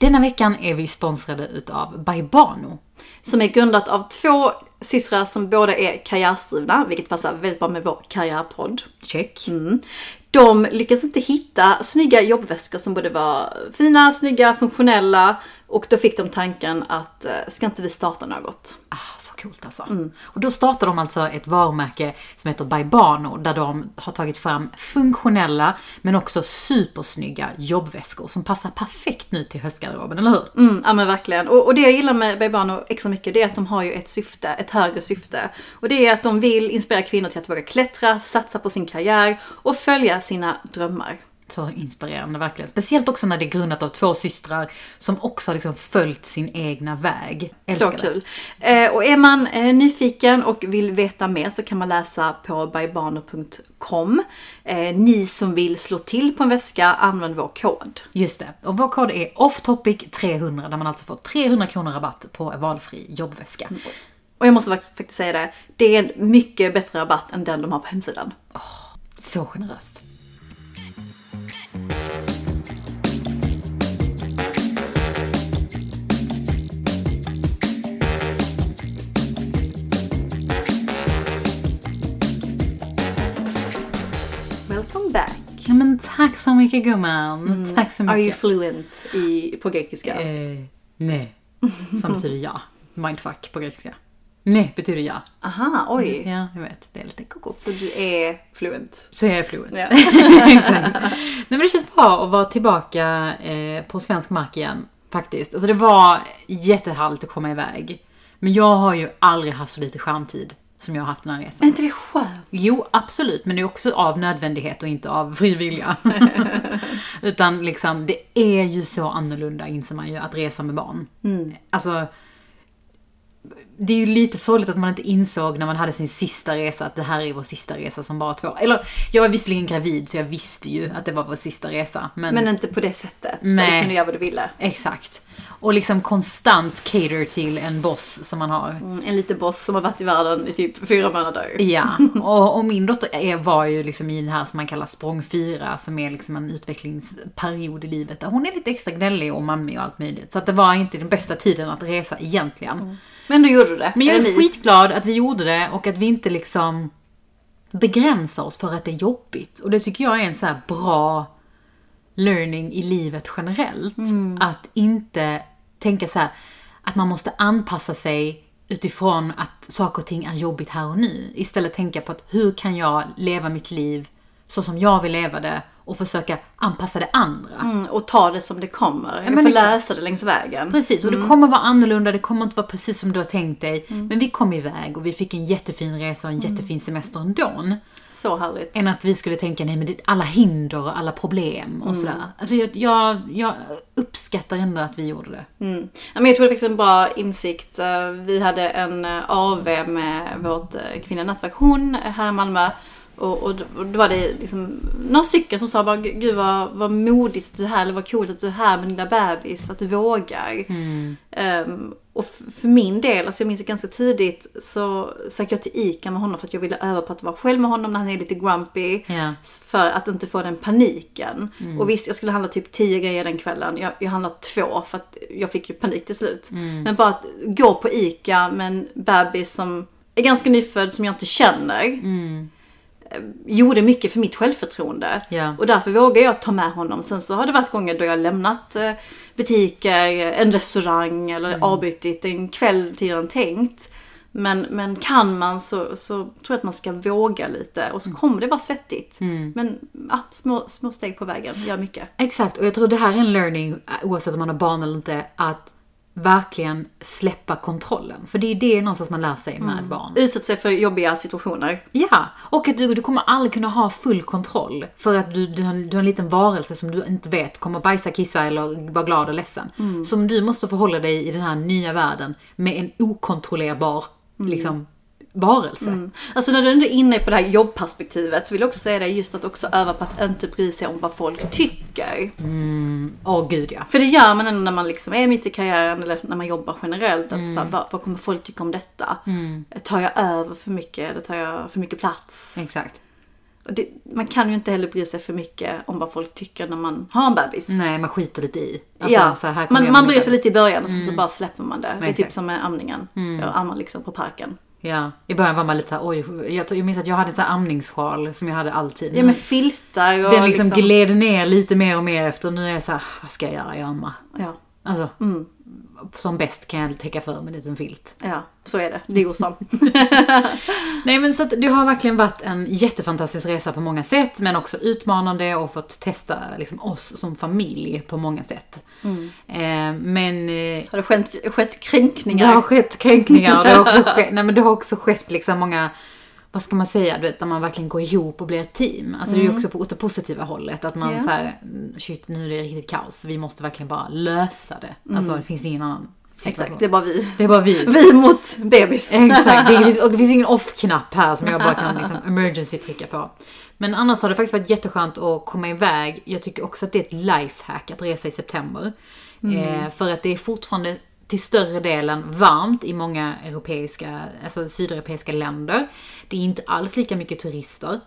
Denna veckan är vi sponsrade utav Baibano. Som är grundat av två systrar som båda är karriärsdrivna, vilket passar väldigt bra med vår karriärpodd. Check. De lyckades inte hitta snygga jobbväskor som både var fina, snygga, funktionella och då fick de tanken att eh, ska inte vi starta något? Ah, så coolt alltså. Och då startar de alltså ett varumärke som heter Baibano där de har tagit fram funktionella men också supersnygga jobbväskor som passar perfekt nu till höstgarderoben, eller hur? Mm, ja men verkligen. Och, och det jag gillar med Baibano extra mycket det är att de har ju ett syfte, ett högre syfte. Och det är att de vill inspirera kvinnor till att våga klättra, satsa på sin karriär och följa sina drömmar. Så inspirerande verkligen. Speciellt också när det är grundat av två systrar som också har liksom följt sin egna väg. Älskar Så kul. Eh, och är man eh, nyfiken och vill veta mer så kan man läsa på bybano.com. Eh, ni som vill slå till på en väska, använd vår kod. Just det. Och vår kod är offtopic300 där man alltså får 300 kronor rabatt på valfri jobbväska. Och jag måste faktiskt faktiskt säga det, det är en mycket bättre rabatt än den de har på hemsidan. Så generöst. Welcome back. Ja, men tack så mycket gumman. Tack så mycket. Are you fluent i, på grekiska? Eh, nej. Som betyder ja. Mindfuck på grekiska. Nej betyder ja. Aha, oj. Ja, jag vet. Det är lite koko. Så du är fluent? Så jag är fluent. Ja. Exakt. Nej men det känns bra att vara tillbaka eh, på svensk mark igen. Faktiskt. Alltså det var jättehärligt att komma iväg. Men jag har ju aldrig haft så lite skärmtid som jag har haft den här Är resan. inte det skönt? Jo, absolut. Men det är också av nödvändighet och inte av fri vilja. Utan liksom, det är ju så annorlunda inser man ju att resa med barn. Alltså, det är ju lite sorgligt att man inte insåg när man hade sin sista resa att det här är vår sista resa som bara två. Eller, jag var visserligen gravid så jag visste ju att det var vår sista resa. Men, Men inte på det sättet. Nej. du kunde göra vad du ville. exakt. Och liksom konstant cater till en boss som man har. Mm, en liten boss som har varit i världen i typ fyra månader. Ja, och, och min dotter är, var ju liksom i den här som man kallar språng 4, som är liksom en utvecklingsperiod i livet där hon är lite extra gnällig och mammig och allt möjligt. Så att det var inte den bästa tiden att resa egentligen. Men du gjorde det. Men jag Eller är ni. skitglad att vi gjorde det och att vi inte liksom begränsar oss för att det är jobbigt. Och det tycker jag är en så här bra learning i livet generellt. Att inte tänka så här att man måste anpassa sig utifrån att saker och ting är jobbigt här och nu. Istället tänka på att hur kan jag leva mitt liv så som jag vill leva det och försöka anpassa det andra. Mm, och ta det som det kommer. Jag men får exakt. läsa det längs vägen. Precis, och det kommer vara annorlunda, det kommer inte vara precis som du har tänkt dig. Men vi kom iväg och vi fick en jättefin resa och en jättefin semester ändå. Så härligt. Än att vi skulle tänka, nej men alla hinder och alla problem och sådär. Alltså jag, jag, jag uppskattar ändå att vi gjorde det. Mm. Ja, men jag tror det faktiskt en bra insikt. Eh, Vi hade en eh, AV med vårt eh, kvinnliga nätverk Hon här i Malmö. Och, och, då- och då var det liksom några stycken som sa bara gud vad, vad modigt att du är här, eller vad coolt att du är här med din lilla bebis, att du vågar. Ehm, och f- för min del, alltså jag minns ganska tidigt så stack jag till ICA med honom för att jag ville öva på att vara själv med honom när han är lite grumpy. Ja. För att inte få den paniken. Och visst, jag skulle handla typ 10 grejer den kvällen. Jag, jag handlade två för att jag fick ju panik till slut. Men bara att gå på ICA med en bebis som är ganska nyfödd, som jag inte känner. eh, Gjorde mycket för mitt självförtroende. Ja. Och därför vågar jag ta med honom. Sen så har det varit gånger då jag lämnat eh, butiker, en restaurang eller avbrutit en kväll tidigare än tänkt. Men, men kan man så, så tror jag att man ska våga lite och så kommer det vara svettigt. Men ja, små, små steg på vägen gör mycket. Exakt, och jag tror det här är en learning, oavsett om man har barn eller inte, att verkligen släppa kontrollen. För det är det någonstans man lär sig med barn. Utsätta sig för jobbiga situationer. Ja, och att du, du kommer aldrig kunna ha full kontroll. För att du, du, har, en- du har en liten varelse som du inte vet kommer bajsa, kissa eller vara glad och ledsen. Som du måste förhålla dig i den här nya världen med en okontrollerbar liksom, varelse. Alltså när du ändå är inne på det här jobbperspektivet så vill jag också säga det just att också öva på att inte bry sig om vad folk tycker. Åh gud ja. För det gör man ändå när man liksom är mitt i karriären eller när man jobbar generellt. Att så här, vad, vad kommer folk tycka om detta? Tar jag över för mycket eller tar jag för mycket plats? Exakt. det, man kan ju inte heller bry sig för mycket om vad folk tycker när man har en bebis. Nej, man skiter lite i. Alltså, ja, så här man, man bryr sig lite i början och så, så bara släpper man det. Det är typ. Mm. som med amningen. Jag ammar liksom på parken. Ja, i början var man lite såhär, oj, jag, jag minns att jag hade en amningssjal som jag hade alltid. Ja med filtar och Den liksom, gled ner lite mer och mer efter, nu är jag såhär, vad ska jag göra? Jag ammar. Ja, Alltså, Mm. Som bäst kan jag täcka för med en liten filt. ja, så är det. Det är Gustav. Nej men så att det har verkligen varit en jättefantastisk resa på många sätt, men också utmanande och fått testa liksom, oss som familj på många sätt. Mm. Eh, men eh, Har det skett, skett det kränkningar? har skett kränkningar och det har också skett, nej, men det har också skett liksom många vad ska man säga, du vet, när man verkligen går ihop och blir ett team. Alltså det är ju också på det positiva hållet. Att man Mm. Ja. så här, shit nu är det riktigt kaos. Vi måste verkligen bara lösa det. Alltså det finns ingen annan situation. Mm. Exakt, det är bara vi. Det är bara vi. Vi mot bebis. Exakt, det finns, och det finns ingen off-knapp här som jag bara kan liksom emergency trycka på. Men annars har det faktiskt varit jätteskönt att komma iväg. Jag tycker också att det är ett lifehack att resa i september. Eh, för att det är fortfarande till större delen varmt i många europeiska, alltså sydeuropeiska länder. Det är inte alls lika mycket turister.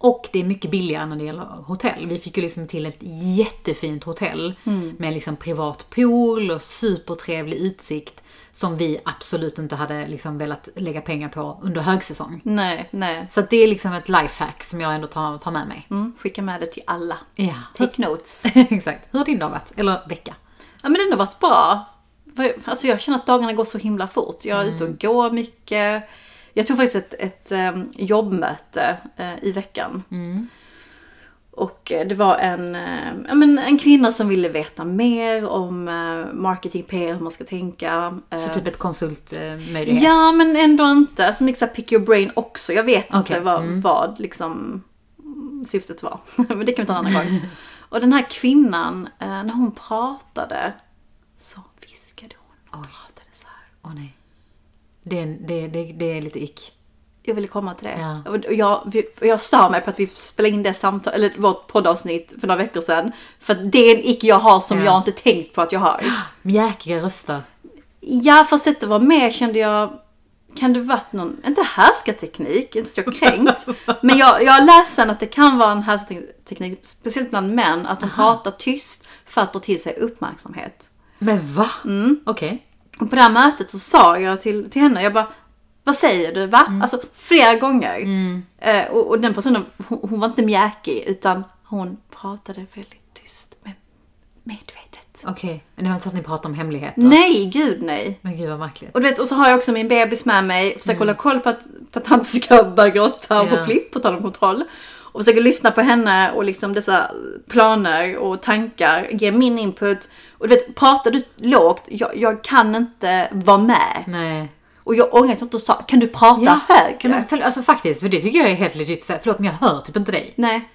Och det är mycket billigare när det gäller hotell. Vi fick ju liksom till ett jättefint hotell med liksom privat pool och supertrevlig utsikt som vi absolut inte hade liksom velat lägga pengar på under högsäsong. Nej, nej. Så det är liksom ett lifehack som jag ändå tar, tar med mig. Mm, skicka med det till alla. Ja, Take notes. exakt. Hur har din dag varit? Eller vecka? Ja men den har varit bra. Alltså jag känner att dagarna går så himla fort. Jag är ute och går mycket. Jag tog faktiskt ett, ett em, jobbmöte eh, i veckan. Och eh, det var en, men en kvinna som ville veta mer om marketing, PR, hur man ska tänka. Så typ ett konsultmöjlighet? Ja, men ändå inte. Alltså mixa pick your brain också. Jag vet inte Okej, vad, vad liksom mm, syftet var. men det kan vi ta en annan gång. Och den här kvinnan, när hon pratade så och pratade så här. Åh nej. Det, är- det, det, det är lite ick. Jag ville komma till det. Ja. Och jag, jag stör mig på att vi spelade in det samtal, eller vårt poddavsnitt för några veckor sedan. För att det är en ick jag har som Ja. jag inte tänkt på att jag har. Mjäkiga röster. Ja, fast att det var med kände jag, kan det varit någon, inte härskarteknik, inte så jag kränkt. men jag, jag har läst sen att det kan vara en härskarteknik, speciellt bland män, att de pratar tyst för att dra till sig uppmärksamhet. Men va? Mm. Okej. Och på det här mötet så sa jag till, till henne, jag bara, vad säger du va? Alltså flera gånger. Eh, och, och den personen, hon, hon var inte mjäkig, utan hon pratade väldigt tyst, men medvetet. Okej. Men det var inte så att ni pratade om hemligheter? Nej, gud nej. Men gud vad märkligt. Och, du vet, och så har jag också min bebis med mig, försöker hålla koll på att, på att han inte ska börja gråta och Ja. få flipp och ta dem kontroll. Och försöker lyssna på henne och liksom dessa planer och tankar, ge min input. Och du vet, pratar du lågt, jag, jag kan inte vara med. Nej. Och jag ångrar att jag inte sa, kan du prata Ja, högre? Men för, alltså faktiskt, för det tycker jag är helt legit. Så här, Förlåt men jag hör typ inte dig. Nej.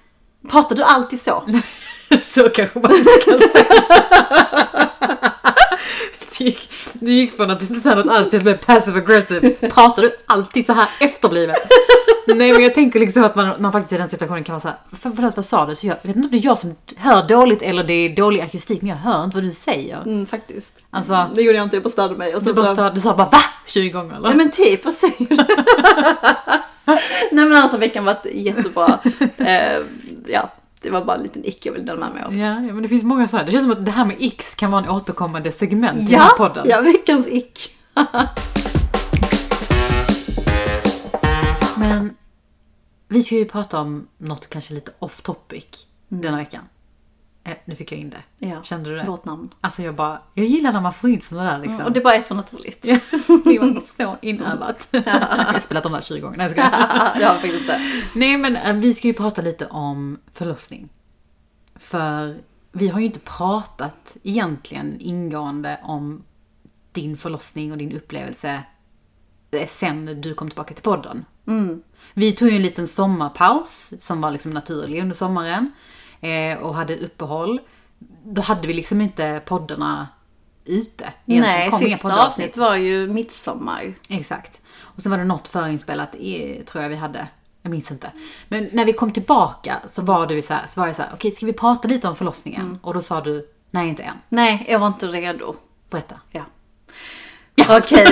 Pratar du alltid så? så kanske man inte kan säga. Du gick, du gick från att inte säga något alls till att bli passive aggressive. Pratar du alltid så här efterblivet? Nej men jag tänker liksom att man, man faktiskt i den situationen kan vara såhär, förlåt vad sa du? Så jag, jag vet inte om det är jag som hör dåligt eller det är dålig akustik men jag hör inte vad du säger. Mm, faktiskt. Alltså, Det gjorde jag inte, jag bara störde mig. Och du, bara stod, du sa bara VA? 20 gånger eller? Nej men typ, vad säger du? Nej men annars har veckan varit jättebra. eh, ja, det var bara en liten ick jag ville dela med mig av. Ja, ja, men det finns många sådana. Det känns som att det här med X kan vara en återkommande segment i den här Ja, podden. ja, veckans ick. Men vi ska ju prata om något kanske lite off topic denna veckan. Eh, nu fick jag in det. Ja, Kände du det? Vårt namn. Alltså jag bara, jag gillar när man får in sådana där liksom. Och det bara är så naturligt. Det var så inövat. jag har spelat om det här 20 gånger. Nej, jag skojar. det har jag faktiskt inte. Nej men eh, vi ska ju prata lite om förlossning. För vi har ju inte pratat egentligen ingående om din förlossning och din upplevelse eh, sen du kom tillbaka till podden. Vi tog ju en liten sommarpaus som var liksom naturlig under sommaren eh, och hade uppehåll. Då hade vi liksom inte poddarna ute. Egentligen Nej, sista avsnitt var ju midsommar. Exakt. Och sen var det något förinspelat, i, tror jag vi hade. Jag minns inte. Men när vi kom tillbaka så var, du så här, så var jag så här, okej ska vi prata lite om förlossningen? Och då sa du, nej inte än. Nej, jag var inte redo. Berätta. Ja. Okej.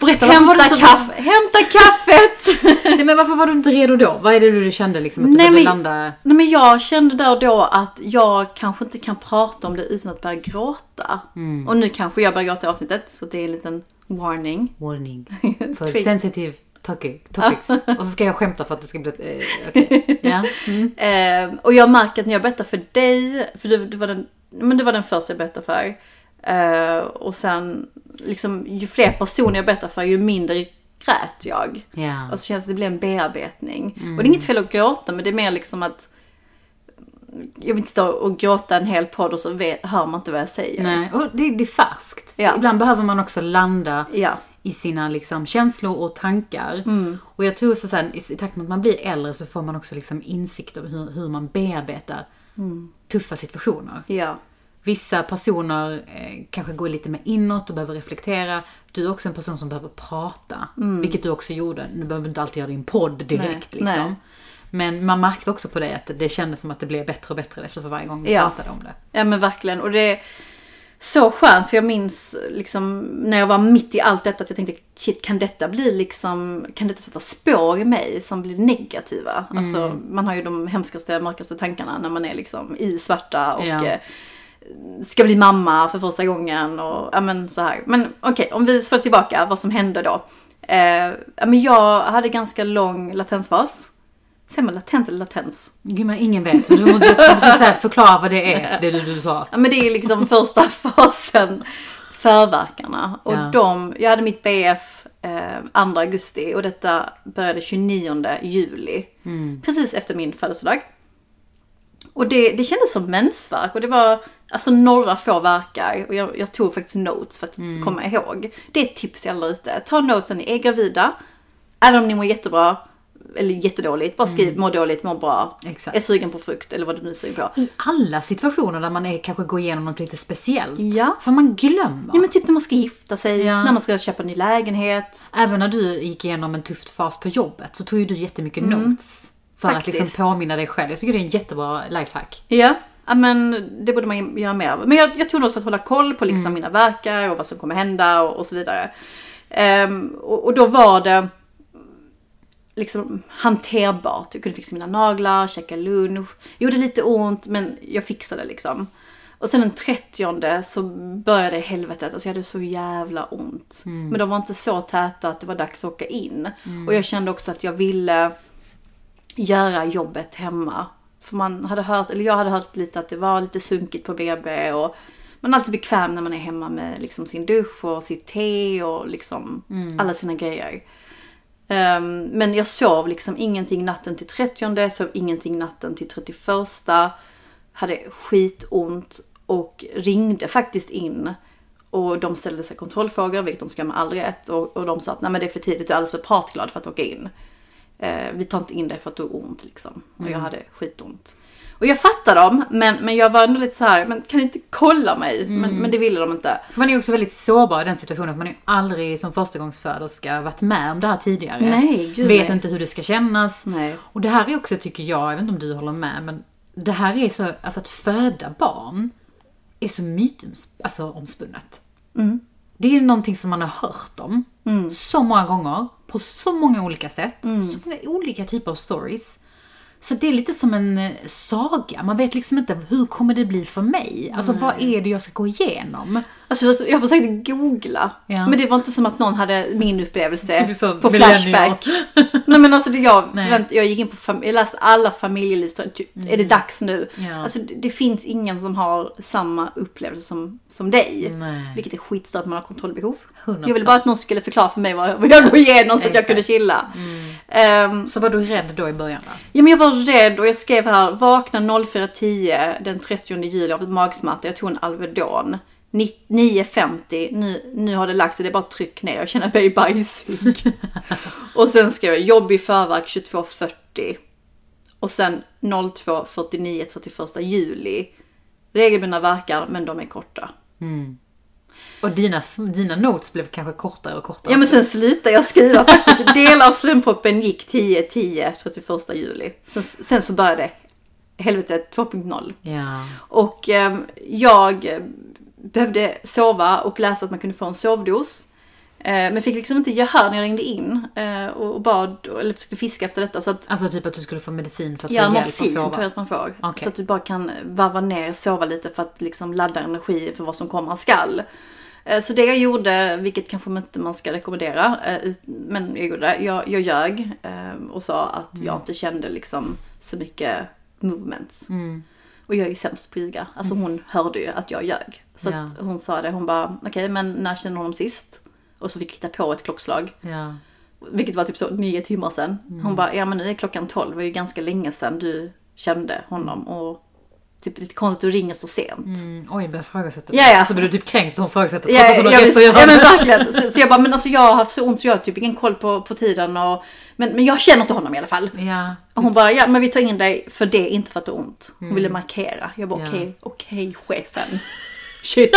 Berätta, varför var, du Hämta, hämta kaffet! Nej, men varför var du inte redo då? Vad är det du kände liksom att du Nej, men- landa? Nej men jag kände där och då att jag kanske inte kan prata om det utan att börja gråta. Mm. Och nu kanske jag börjar gråta i avsnittet så det är en liten warning. Warning. För sensitive topic, topics. Och så ska jag skämta för att det ska bli... Eh, Okej. Ja. Mm. Eh, och jag märker att när jag berättar för dig, för du, du, var, den, men du var den första jag berättade för. Eh, och sen, liksom, ju fler personer jag berättar för ju mindre grät jag. ja. Och så känns det att det blir en bearbetning. Mm. Och det är inget fel att gråta men det är mer liksom att jag vill inte stå och gråta en hel podd och så vet, hör man inte vad jag säger. Nej, och det, det är färskt. Ja. Ibland behöver man också landa Ja. i sina liksom, känslor och tankar. Och jag tror så sen, i, takt med att man blir äldre så får man också liksom insikt om hur, hur man bearbetar tuffa situationer. Ja. Vissa personer eh, kanske går lite mer inåt och behöver reflektera. Du är också en person som behöver prata. Vilket du också gjorde. Nu behöver du inte alltid göra din podd direkt Nej, liksom. nej. Men man märkte också på dig att det kändes som att det blev bättre och bättre efter för varje gång vi Ja. pratade om det. Ja men verkligen. Och det är så skönt för jag minns liksom när jag var mitt i allt detta att jag tänkte shit kan detta bli liksom, kan detta sätta spår i mig som blir negativa? Alltså man har ju de hemskaste, mörkaste tankarna när man är liksom i svarta och Ja. eh, ska bli mamma för första gången och ja men så här. Men okej, om vi spolar tillbaka vad som hände då. Eh, ja, men jag hade ganska lång latensfas. Säger man latent eller latens? Gud, men ingen vet. Så du måste precis förklara vad det är, det du, du sa. Ja men det är liksom första fasen, förverkarna. Och Ja. de, jag hade mitt BF eh, 2 augusti och detta började 29 juli. Precis efter min födelsedag. Och det, det kändes som mensvärk och det var alltså några få verkar. Och jag, jag tog faktiskt notes för att komma ihåg. Det är ett tips till alla ute. Ta notes när ni är gravida. Även om ni mår jättebra eller jättedåligt. Bara skriv må dåligt, må bra. Exakt. Är sugen på frukt eller vad du nu sugen på. I alla situationer där man är, kanske går igenom något lite speciellt. Ja. För man glömmer. Ja men typ när man ska gifta sig, Ja. när man ska köpa en ny lägenhet. Även när du gick igenom en tuff fas på jobbet så tog ju du jättemycket notes. För att Mm. Faktiskt. liksom påminna dig själv. Jag tycker det är en jättebra lifehack. Ja. Men det borde man göra mer av. Men jag, jag tog något för att hålla koll på liksom mina verkar och vad som kommer hända och, och så vidare. Ehm, och, och då var det liksom hanterbart. Jag kunde fixa mina naglar, käka lunch. Gjorde lite ont men jag fixade liksom. Och sen den 30 så började helvetet. Alltså jag hade så jävla ont. Men de var inte så täta att det var dags att åka in. Och jag kände också att jag ville göra jobbet hemma. För man hade hört, eller jag hade hört lite att det var lite sunkigt på BB och man är alltid bekväm när man är hemma med liksom sin dusch och sitt te och liksom alla sina grejer. Ehm, men jag sov liksom ingenting natten till 30, sov ingenting natten till 31. Hade skitont och ringde faktiskt in. Och de ställde sig kontrollfrågor, vilket de ska med all rätt. Och, och de sa att Nej, men det är för tidigt, du är alldeles för pratglad för att åka in. Eh, vi tar inte in dig för att du har ont liksom. Och jag hade skitont. Och jag fattar dem, men, men jag var ändå lite så här, men kan inte kolla mig? Men, men det ville de inte. För man är också väldigt sårbar i den situationen. För man är ju aldrig som förstagångsföderska varit med om det här tidigare. Nej, gud, Vet nej. inte hur det ska kännas. Nej. Och det här är också, tycker jag, jag vet inte om du håller med, men det här är så, alltså att föda barn är så mytomspunnet. Alltså, omspunnet. Mm. Det är någonting som man har hört om så många gånger, på så många olika sätt, Mm. så många olika typer av stories. Så det är lite som en eh, saga, man vet liksom inte hur kommer det bli för mig? Alltså vad är det jag ska gå igenom? Alltså jag försökte googla, Ja. men det var inte som att någon hade min upplevelse Typ på. Flashback. Nej men alltså jag, förvänt, jag gick in på, fam- jag läste alla familjeliv, typ, är det dags nu? Mm. Ja. Alltså det, det finns ingen som har samma upplevelse som, som dig. Nej. Vilket är skitstört man har kontrollbehov. 100%. Jag ville bara att någon skulle förklara för mig vad, vad jag går igenom så att jag kunde chilla. Ehm, Så var du rädd då i början då? Ja men jag var rädd och jag skrev här, vakna 04.10 den 30 juli av ett magsmärta. Jag tog en Alvedon. Ni- 9.50, nu, nu har det lagt sig, det är bara tryck ner, jag känner mig bajsig. och sen skrev jag jobb i förverk 22.40. Och sen 02.49 31 juli. Regelbundna verkar, men de är korta. Och dina, dina notes blev kanske kortare och kortare. Ja men sen slutade jag skriva faktiskt. Del av slemproppen gick 10, 10, 31 juli. Sen, sen så började helvetet 2.0. Ja. Och eh, jag behövde sova och läsa att man kunde få en sovdos. Eh, men fick liksom inte gehör när jag ringde in eh, och bad, eller försökte fiska efter detta. Så att Alltså typ att du skulle få medicin för att Ja, få hjälp att morfin tror jag sova. att man får. Okej. Så att du bara kan varva ner, sova lite för att liksom ladda energi för vad som komma skall. Eh, Så det jag gjorde, vilket kanske inte man ska rekommendera, men jag gjorde det. Jag, jag ljög och sa att jag inte kände liksom så mycket movements. Och jag är ju sämst på att ljuga. Alltså hon hörde ju att jag ljög. Så Ja. hon sa det, hon bara okej men när kände du honom sist? Och så fick jag hitta på ett klockslag. Ja. Vilket var typ så nio timmar sedan. Mm. Hon bara, ja men nu är klockan tolv. Det var ju ganska länge sedan du kände honom. Och typ lite konstigt att du ringer så sent. Mm, oj, börjar ifrågasätta. Ja, ja. Alltså blir du typ kränkt så hon ifrågasätter Ja, har ja, rätt visst. ja men verkligen. Så, så jag bara, men alltså jag har haft så ont så jag har typ ingen koll på, på tiden. Och, men, men jag känner inte honom i alla fall. Ja. Och hon bara, ja men vi tar in dig för det, inte för att det är ont. Hon ville markera. Jag bara, Ja. okej, okej chefen. Shit.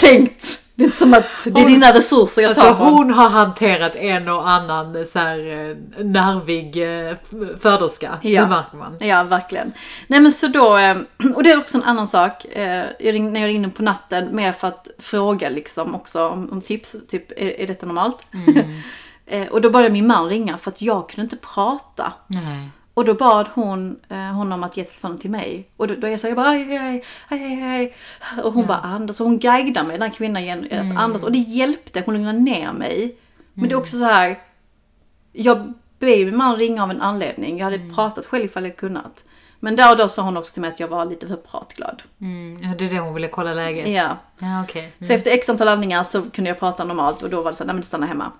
Kränkt. Det är inte som att det är Hon- dina resurser jag tar Alltså från. hon har hanterat en och annan så här eh, nervig eh, föderska. Ja. Det märker man. Ja, verkligen. Nej men så då, eh, och det är också en annan sak. Jag ringde, när jag ringde på natten, mer för att fråga liksom också om, om tips. Typ, är, är detta normalt? Eh, Och då började min man ringa för att jag kunde inte prata. Nej. Och då bad hon eh, honom att ge telefonen till mig. Och då, då jag sa jag bara aj, aj, aj, aj. Och hon bara andas. Och hon guidade mig, den här kvinnan, igen, att andas. Och det hjälpte, hon lugnade ner mig. Men det är också så här. Jag ber min man ringa av en anledning. Jag hade pratat själv ifall jag kunnat. Men där och då sa hon också till mig att jag var lite för pratglad. Mm, ja, det är det hon ville kolla läget. Ja. Ja, okej. Så efter x antal landningar så kunde jag prata normalt och då var det så här, nej men du stannar hemma.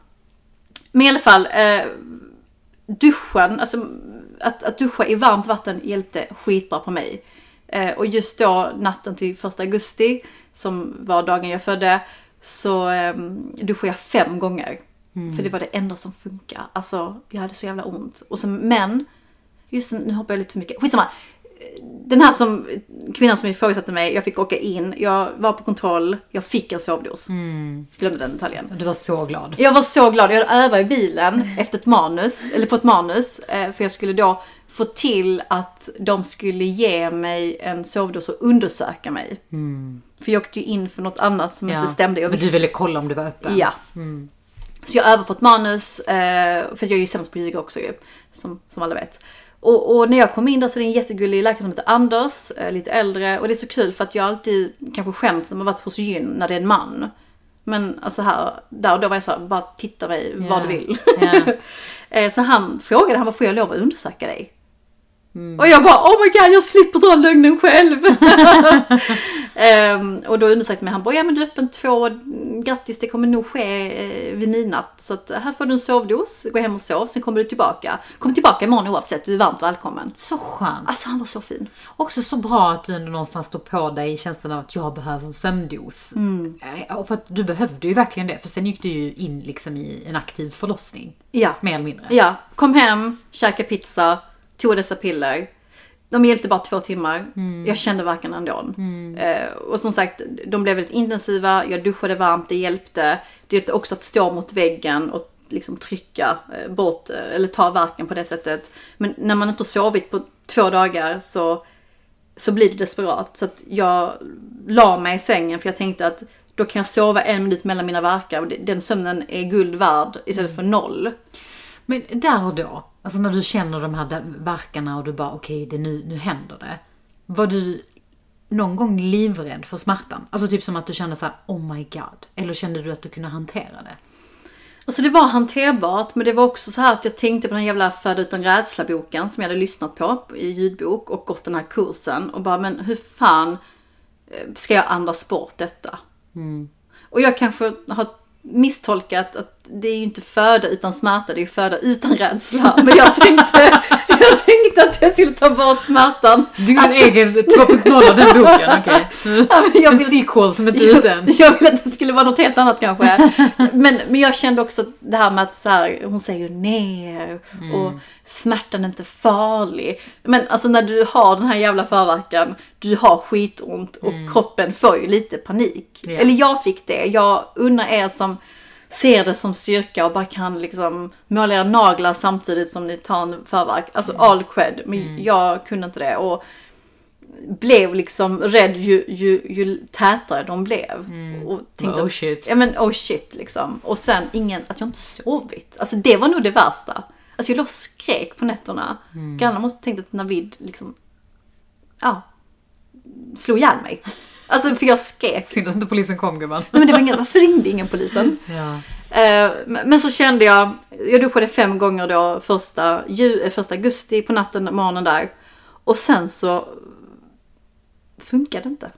Men i alla fall, eh, duschen, alltså att, att duscha i varmt vatten hjälpte skitbra på mig. Eh, och just då natten till första augusti, som var dagen jag födde, så eh, duschade jag fem gånger. För det var det enda som funkar. Alltså, jag hade så jävla ont. Och så, men, just nu hoppar jag lite för mycket. Skitsamma. Den här som, kvinnan som ifrågasatte mig, jag fick åka in, jag var på kontroll, jag fick en sovdos. Glömde den detaljen. Du var så glad. Jag var så glad, jag övat i bilen efter ett manus, eller på ett manus, eh, för jag skulle då få till att de skulle ge mig en sovdos och undersöka mig. För jag åkte ju in för något annat som inte stämde. Jag Men du ville kolla om du var öppen? Ja. Så jag övar på ett manus, eh, för jag är ju sämst på att ljuga också ju, som, som alla vet. Och, och när jag kom in där så är det en jättegullig läkare som heter Anders, eh, lite äldre. Och det är så kul för att jag alltid kanske skäms när man varit hos gyn när det är en man. Men alltså här, där och då var jag så här, bara titta mig vad Ja. du vill. Eh, så han frågade, han bara, får jag lov att undersöka dig? Och jag bara, oh my god, jag slipper dra lögnen själv. Ehm, och då undersökte mig, han bara, ja men du är öppen två, grattis det kommer nog ske eh, vid midnatt. Så att här får du en sovdos, gå hem och sov, sen kommer du tillbaka. Kom tillbaka imorgon oavsett, du är varmt välkommen. Så skönt. Alltså han var så fin. Också så bra att du ändå någonstans står på dig i känslan av att jag behöver en sömndos. Eh, och För att du behövde ju verkligen det. För sen gick du ju in liksom i en aktiv förlossning. Ja. Mer eller mindre. Ja, kom hem, käka pizza, tog dessa piller. De hjälpte bara två timmar. Jag kände verkan ändå. Eh, och som sagt, de blev väldigt intensiva. Jag duschade varmt, det hjälpte. Det hjälpte också att stå mot väggen och liksom trycka eh, bort, eh, eller ta verken på det sättet. Men när man inte har sovit på två dagar så, så blir det desperat. Så att jag la mig i sängen för jag tänkte att då kan jag sova en minut mellan mina verkar och den sömnen är guld värd istället för noll. Men där och då, alltså när du känner de här verkarna och du bara okej, det nu, nu händer det. Var du någon gång livrädd för smärtan? Alltså typ som att du kände så här: oh my god. Eller kände du att du kunde hantera det? Alltså det var hanterbart men det var också så här att jag tänkte på den jävla Föda utan rädsla-boken som jag hade lyssnat på i ljudbok och gått den här kursen och bara men hur fan eh, ska jag andas bort detta? Och jag kanske har misstolkat att det är ju inte föda utan smärta, det är ju föda utan rädsla. Men jag tänkte, jag tänkte att jag skulle ta bort smärtan. Din egen 2.0 av den boken, okej. Ja, men jag En sequel som inte är ute än. jag, ville att det skulle vara något helt annat kanske. Men, men jag kände också det här med att så här, hon säger ner och smärtan är inte farlig. Men alltså när du har den här jävla förverkan, du har skitont och kroppen får ju lite panik. Ja. Eller jag fick det. Jag unnar er som ser det som styrka och bara kan liksom måla era naglar samtidigt som ni tar en förverk. Alltså all cred. Men jag kunde inte det. Och blev liksom rädd ju, ju, ju tätare de blev. Och tänkte, Oh shit. Ja men oh shit liksom. Och sen ingen, att jag inte sovit. Alltså det var nog det värsta. Alltså jag låg och skrek på nätterna. Mm. Grannarna måste tänkt att Navid liksom, ja, slog ihjäl mig. Alltså för jag skrek. Synd att inte polisen kom gumman. Nej, men det var ingen, varför ringde ingen polisen? Ja. Eh, men så kände jag, jag duschade fem gånger då första, eh, första augusti på natten, morgonen där. Och sen så funkade det inte.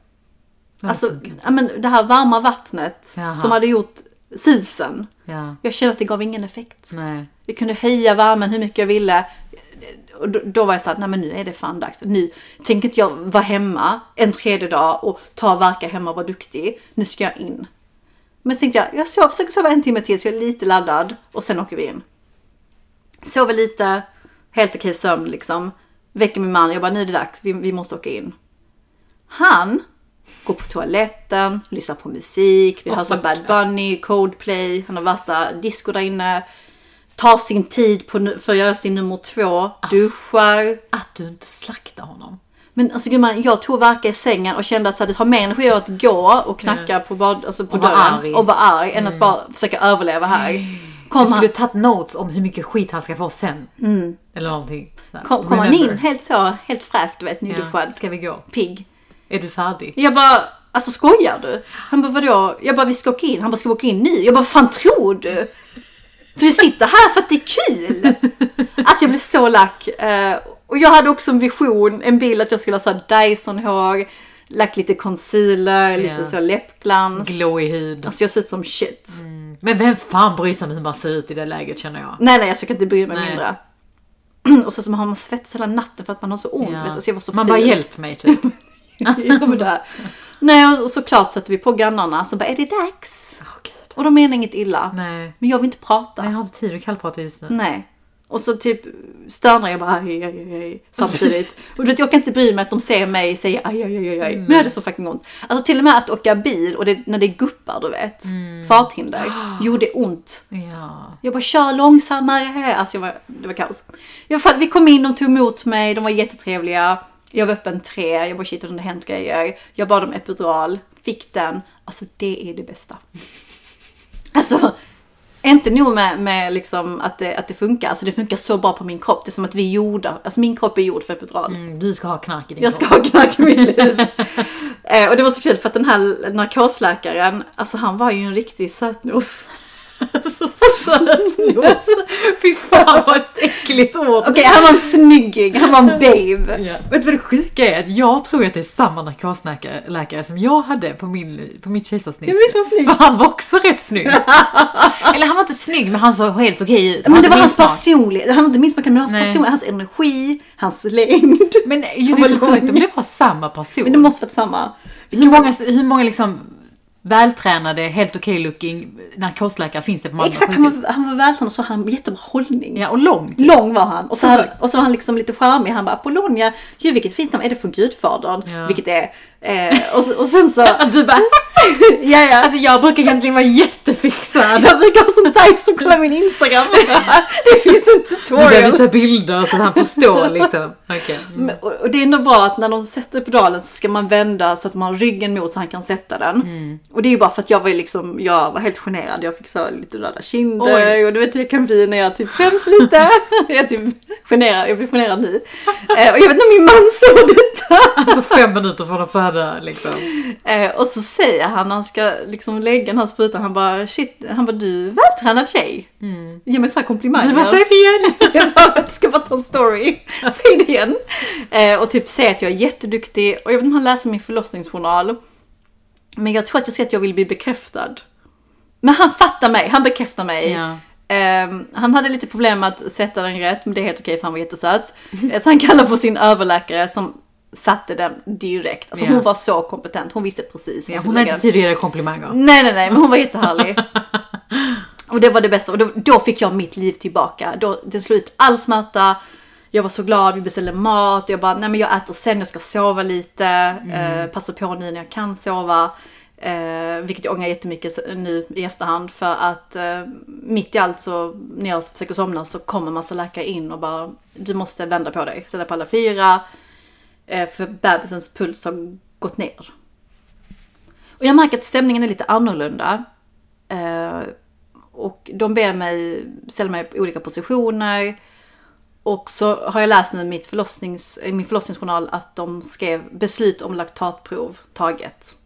Alltså, funkar ja, men det här varma vattnet Jaha. som hade gjort susen. Ja. Jag kände att det gav ingen effekt. Nej. Jag kunde höja värmen hur mycket jag ville. Och då, då var jag såhär, nej men nu är det fan dags. Nu tänker inte jag vara hemma en tredje dag och ta och verka hemma och vara duktig. Nu ska jag in. Men så tänkte jag, jag sov, försöker sova en timme till så jag är lite laddad och sen åker vi in. Sover lite, helt okej sömn liksom. Väcker min man, jag bara nu är det dags, vi, vi måste åka in. Han går på toaletten, lyssnar på musik, vi hör som Bad Bunny, Coldplay, han har värsta disco där inne. Tar sin tid på, för att göra sin nummer två, duschar. Att du inte slaktar honom. Men alltså gumman, jag tog verka i sängen och kände att så här, det har mer energi att gå och knacka på, bad, alltså på Och dörren. Mm. och vara arg än att bara försöka överleva här. Du Kom skulle han, tagit notes om hur mycket skit han ska få sen. Eller någonting. Så här, kom, kom han in helt så, helt fräscht du vet, Ja. nyduschad, Ska vi gå? pigg. Är du färdig? Jag bara, alltså skojar du? Han bara vadå? Jag bara vi ska åka in. Han bara ska vi åka in nu? Jag bara fan tror du? Så du sitter här för att det är kul? Alltså jag blev så lack. Eh, och jag hade också en vision, en bild att jag skulle ha så här Dyson-hår, lagt lite concealer, lite Ja. så läppglans. Glowig hud. Alltså jag ser ut som shit. Men vem fan bryr sig om hur man ser ut i det läget känner jag. Nej nej, jag ska inte bry mig Nej. mindre. Och så har man svetsats hela natten för att man har så ont. Du? Alltså jag var så man bara hjälp mig typ. Jag kommer dö. Nej och såklart sätter vi på grannarna så bara är det dags? Och de menar inget illa. Nej. Men jag vill inte prata. Nej, jag Nej. har inte tid att kallprata just nu. Och så typ stönar jag bara aj, aj, aj, aj, samtidigt. Och du vet, jag kan inte bry mig att de ser mig säga aj, aj, aj, aj, aj. Men jag hade så fucking ont. Alltså till och med att åka bil och det, när det guppar du vet. Farthinder. Gjorde ont. Ja. Jag bara kör långsammare. Alltså jag var, det var kaos. I alla fall, vi kom in, de tog emot mig, de var jättetrevliga. Jag var öppen tre, jag bara shit om det hänt grejer. Jag bad om epidural, fick den. Alltså det är det bästa. Alltså, inte nog med, med liksom att, det, att det funkar, alltså det funkar så bra på min kropp. Det är som att vi är gjorda, alltså min kropp är gjord för epidural. Mm, du ska ha knark i din Jag ska kropp. ha knark i mitt liv. eh, och det var så kul för att den här narkosläkaren, alltså han var ju en riktig sötnos. Så sötnos. Fy fan vad ett äckligt ord. Okej, han var en snygging, han var en babe. Ja. Vet du vad det sjuka är? Att jag tror att det är samma narkosläkare läkare som jag hade på, min, på mitt kejsarsnitt. Ja, visst var han snygg. För han var också rätt snygg. Eller han var inte snygg men han såg helt okej ut. Men det var hans personlighet, han var inte min smak, men hans personlighet, hans energi, hans längd. Men just det är så sjukt, men det var samma person. Men det måste varit samma. Hur många, hur många liksom vältränade, helt okej looking narkosläkare finns det på Malmö Exakt, han sjukhus? var, han var vältränad och så hade han jättebra hållning. Ja, och lång. typ. Lång var han. Och så, då- och så var han liksom lite charmig. Han bara Apollonia, gud vilket fint namn, är det från Gudfadern? Ja. Vilket är. Eh, och, och sen så... Du bara, ja, ja. alltså jag brukar egentligen vara jättefixad. Jag brukar ha sånt där som kollar min Instagram. det finns en Du behöver tutorial. visa bilder så att han förstår liksom. Okej. Mm. Men- Och och det är ändå bra att när de sätter pedalen så ska man vända så att man har ryggen mot så han kan sätta den. Mm. Och det är ju bara för att jag var liksom, jag var helt generad. Jag fick så lite röda kinder Oj. och du vet hur det kan bli när jag typ skäms lite. jag typ generad, jag blir generad nu. Eh, och jag vet när min man såg detta. Alltså fem minuter från att föda liksom. Eh, och så säger han när han ska liksom lägga den här sprutan, han bara shit, han bara du är vältränad tjej. Mm. Ge mig så här komplimanger. Du bara, säg det igen! Jag bara, ska bara ta en story. Säg det igen. Eh, och typ säga att jag är jätteduktig. Och jag vet inte om han läser min förlossningsjournal. Men jag tror att jag säger att jag vill bli bekräftad. Men han fattar mig, han bekräftar mig. Ja. Ehm, han hade lite problem med att sätta den rätt, men det är helt okej för han var jättesöt. Eh, så han kallar på sin överläkare som satte den direkt. Alltså Ja. hon var så kompetent, hon visste precis. Ja, hon lägga inte tid att ge dig komplimanger. Nej, nej, nej, men hon var jättehärlig. och det var det bästa. Och då, då fick jag mitt liv tillbaka. Då, det slog ut all smärta. Jag var så glad, vi beställde mat. Jag bara, nej men jag äter sen, jag ska sova lite. Eh, passa på nu när jag kan sova. Eh, vilket jag ångrar jättemycket nu i efterhand. För att eh, mitt i allt så, när jag försöker somna så kommer massa läkare in och bara, du måste vända på dig. Ställa på alla fyra. Eh, för bebisens puls har gått ner. Och jag märker att stämningen är lite annorlunda. Eh, och de ber mig ställa mig i olika positioner. Och så har jag läst i mitt förlossnings, i min förlossningsjournal att de skrev beslut om laktatprov taget.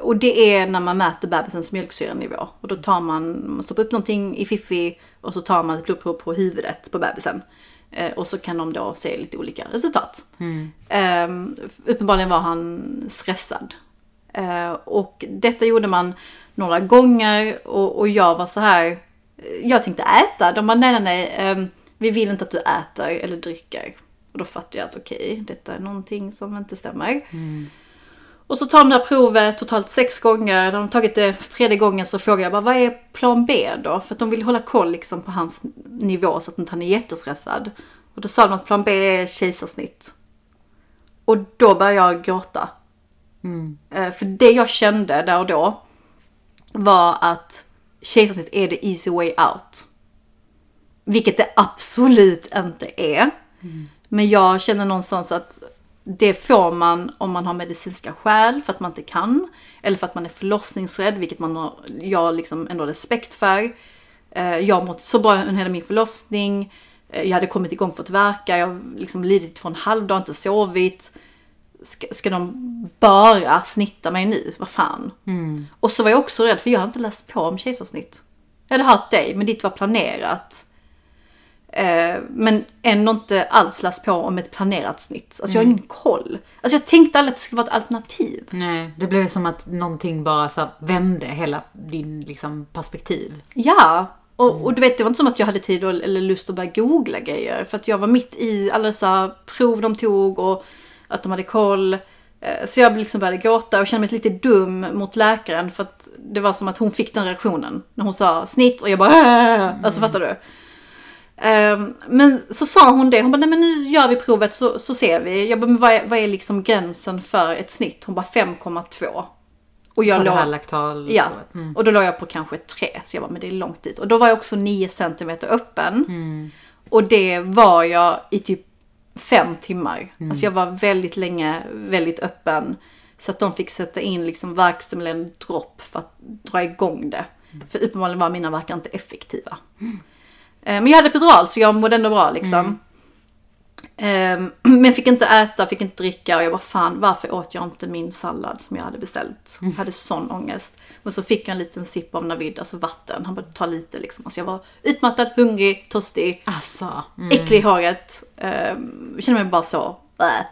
Och det är när man mäter bebisens mjölksyranivå. Och då tar man, man stoppar upp någonting i fiffi och så tar man ett blodprov på huvudet på bebisen. Eh, och så kan de då se lite olika resultat. Mm. Eh, uppenbarligen var han stressad. Eh, och detta gjorde man några gånger och, och jag var så här. Jag tänkte äta. De bara nej nej nej. Ehm, vi vill inte att du äter eller dricker. Och då fattade jag att okej, okay, detta är någonting som inte stämmer. Mm. Och så tar de det här provet totalt sex gånger. När de tagit det för tredje gången så frågar jag bara vad är plan B då? För att de vill hålla koll liksom på hans nivå så att inte han är jättestressad. Och då sa de att plan B är kejsarsnitt. Och då började jag gråta. Mm. Eh, för det jag kände där och då var att kejsarsnitt är the easy way out. Vilket det absolut inte är. Mm. Men jag känner någonstans att det får man om man har medicinska skäl för att man inte kan. Eller för att man är förlossningsrädd, vilket man har, jag liksom ändå respekt för. Eh, jag har mått så bra under hela min förlossning. Eh, jag hade kommit igång för att verka, jag har liksom lidit från halvdag, inte sovit. Ska, ska de bara snitta mig nu? Vad fan? Mm. Och så var jag också rädd, för jag hade inte läst på om kejsarsnitt. Jag hade hört dig, men ditt var planerat. Eh, men ändå inte alls läst på om ett planerat snitt. Alltså jag har mm. ingen koll. Alltså jag tänkte aldrig att det skulle vara ett alternativ. Nej, det blev som att någonting bara så vände hela din liksom, perspektiv. Ja, och, mm. och, du vet det var inte som att jag hade tid och, eller lust att börja googla grejer. För att jag var mitt i alla dessa prov de tog och att de hade koll. Eh, så jag liksom började gråta och kände mig lite dum mot läkaren för att det var som att hon fick den reaktionen. När hon sa snitt och jag bara mm. Alltså fattar du? Um, men så sa hon det, hon bara nej men nu gör vi provet så, så ser vi. Jag bara men vad är, vad är liksom gränsen för ett snitt? Hon bara 5,2. Och jag på låg, det här laktal Ja, mm. och då låg jag på kanske 3. Så jag bara men det är långt dit. Och då var jag också 9 cm öppen. Mm. Och det var jag i typ 5 timmar. Mm. Alltså jag var väldigt länge väldigt öppen. Så att de fick sätta in liksom verkstimulerande dropp för att dra igång det. Mm. För uppenbarligen var mina verkar inte effektiva. Mm. Eh, men jag hade epidural så jag mådde ändå bra liksom. Mm. Ehm, men fick inte äta, fick inte dricka och jag bara fan varför åt jag inte min sallad som jag hade beställt? Jag hade sån ångest. Men så fick jag en liten sipp av Navid, alltså vatten. Han bara ta lite liksom. Alltså jag var utmattad, hungrig, törstig, alltså, mm. äcklig i håret. Um, kände mig bara så.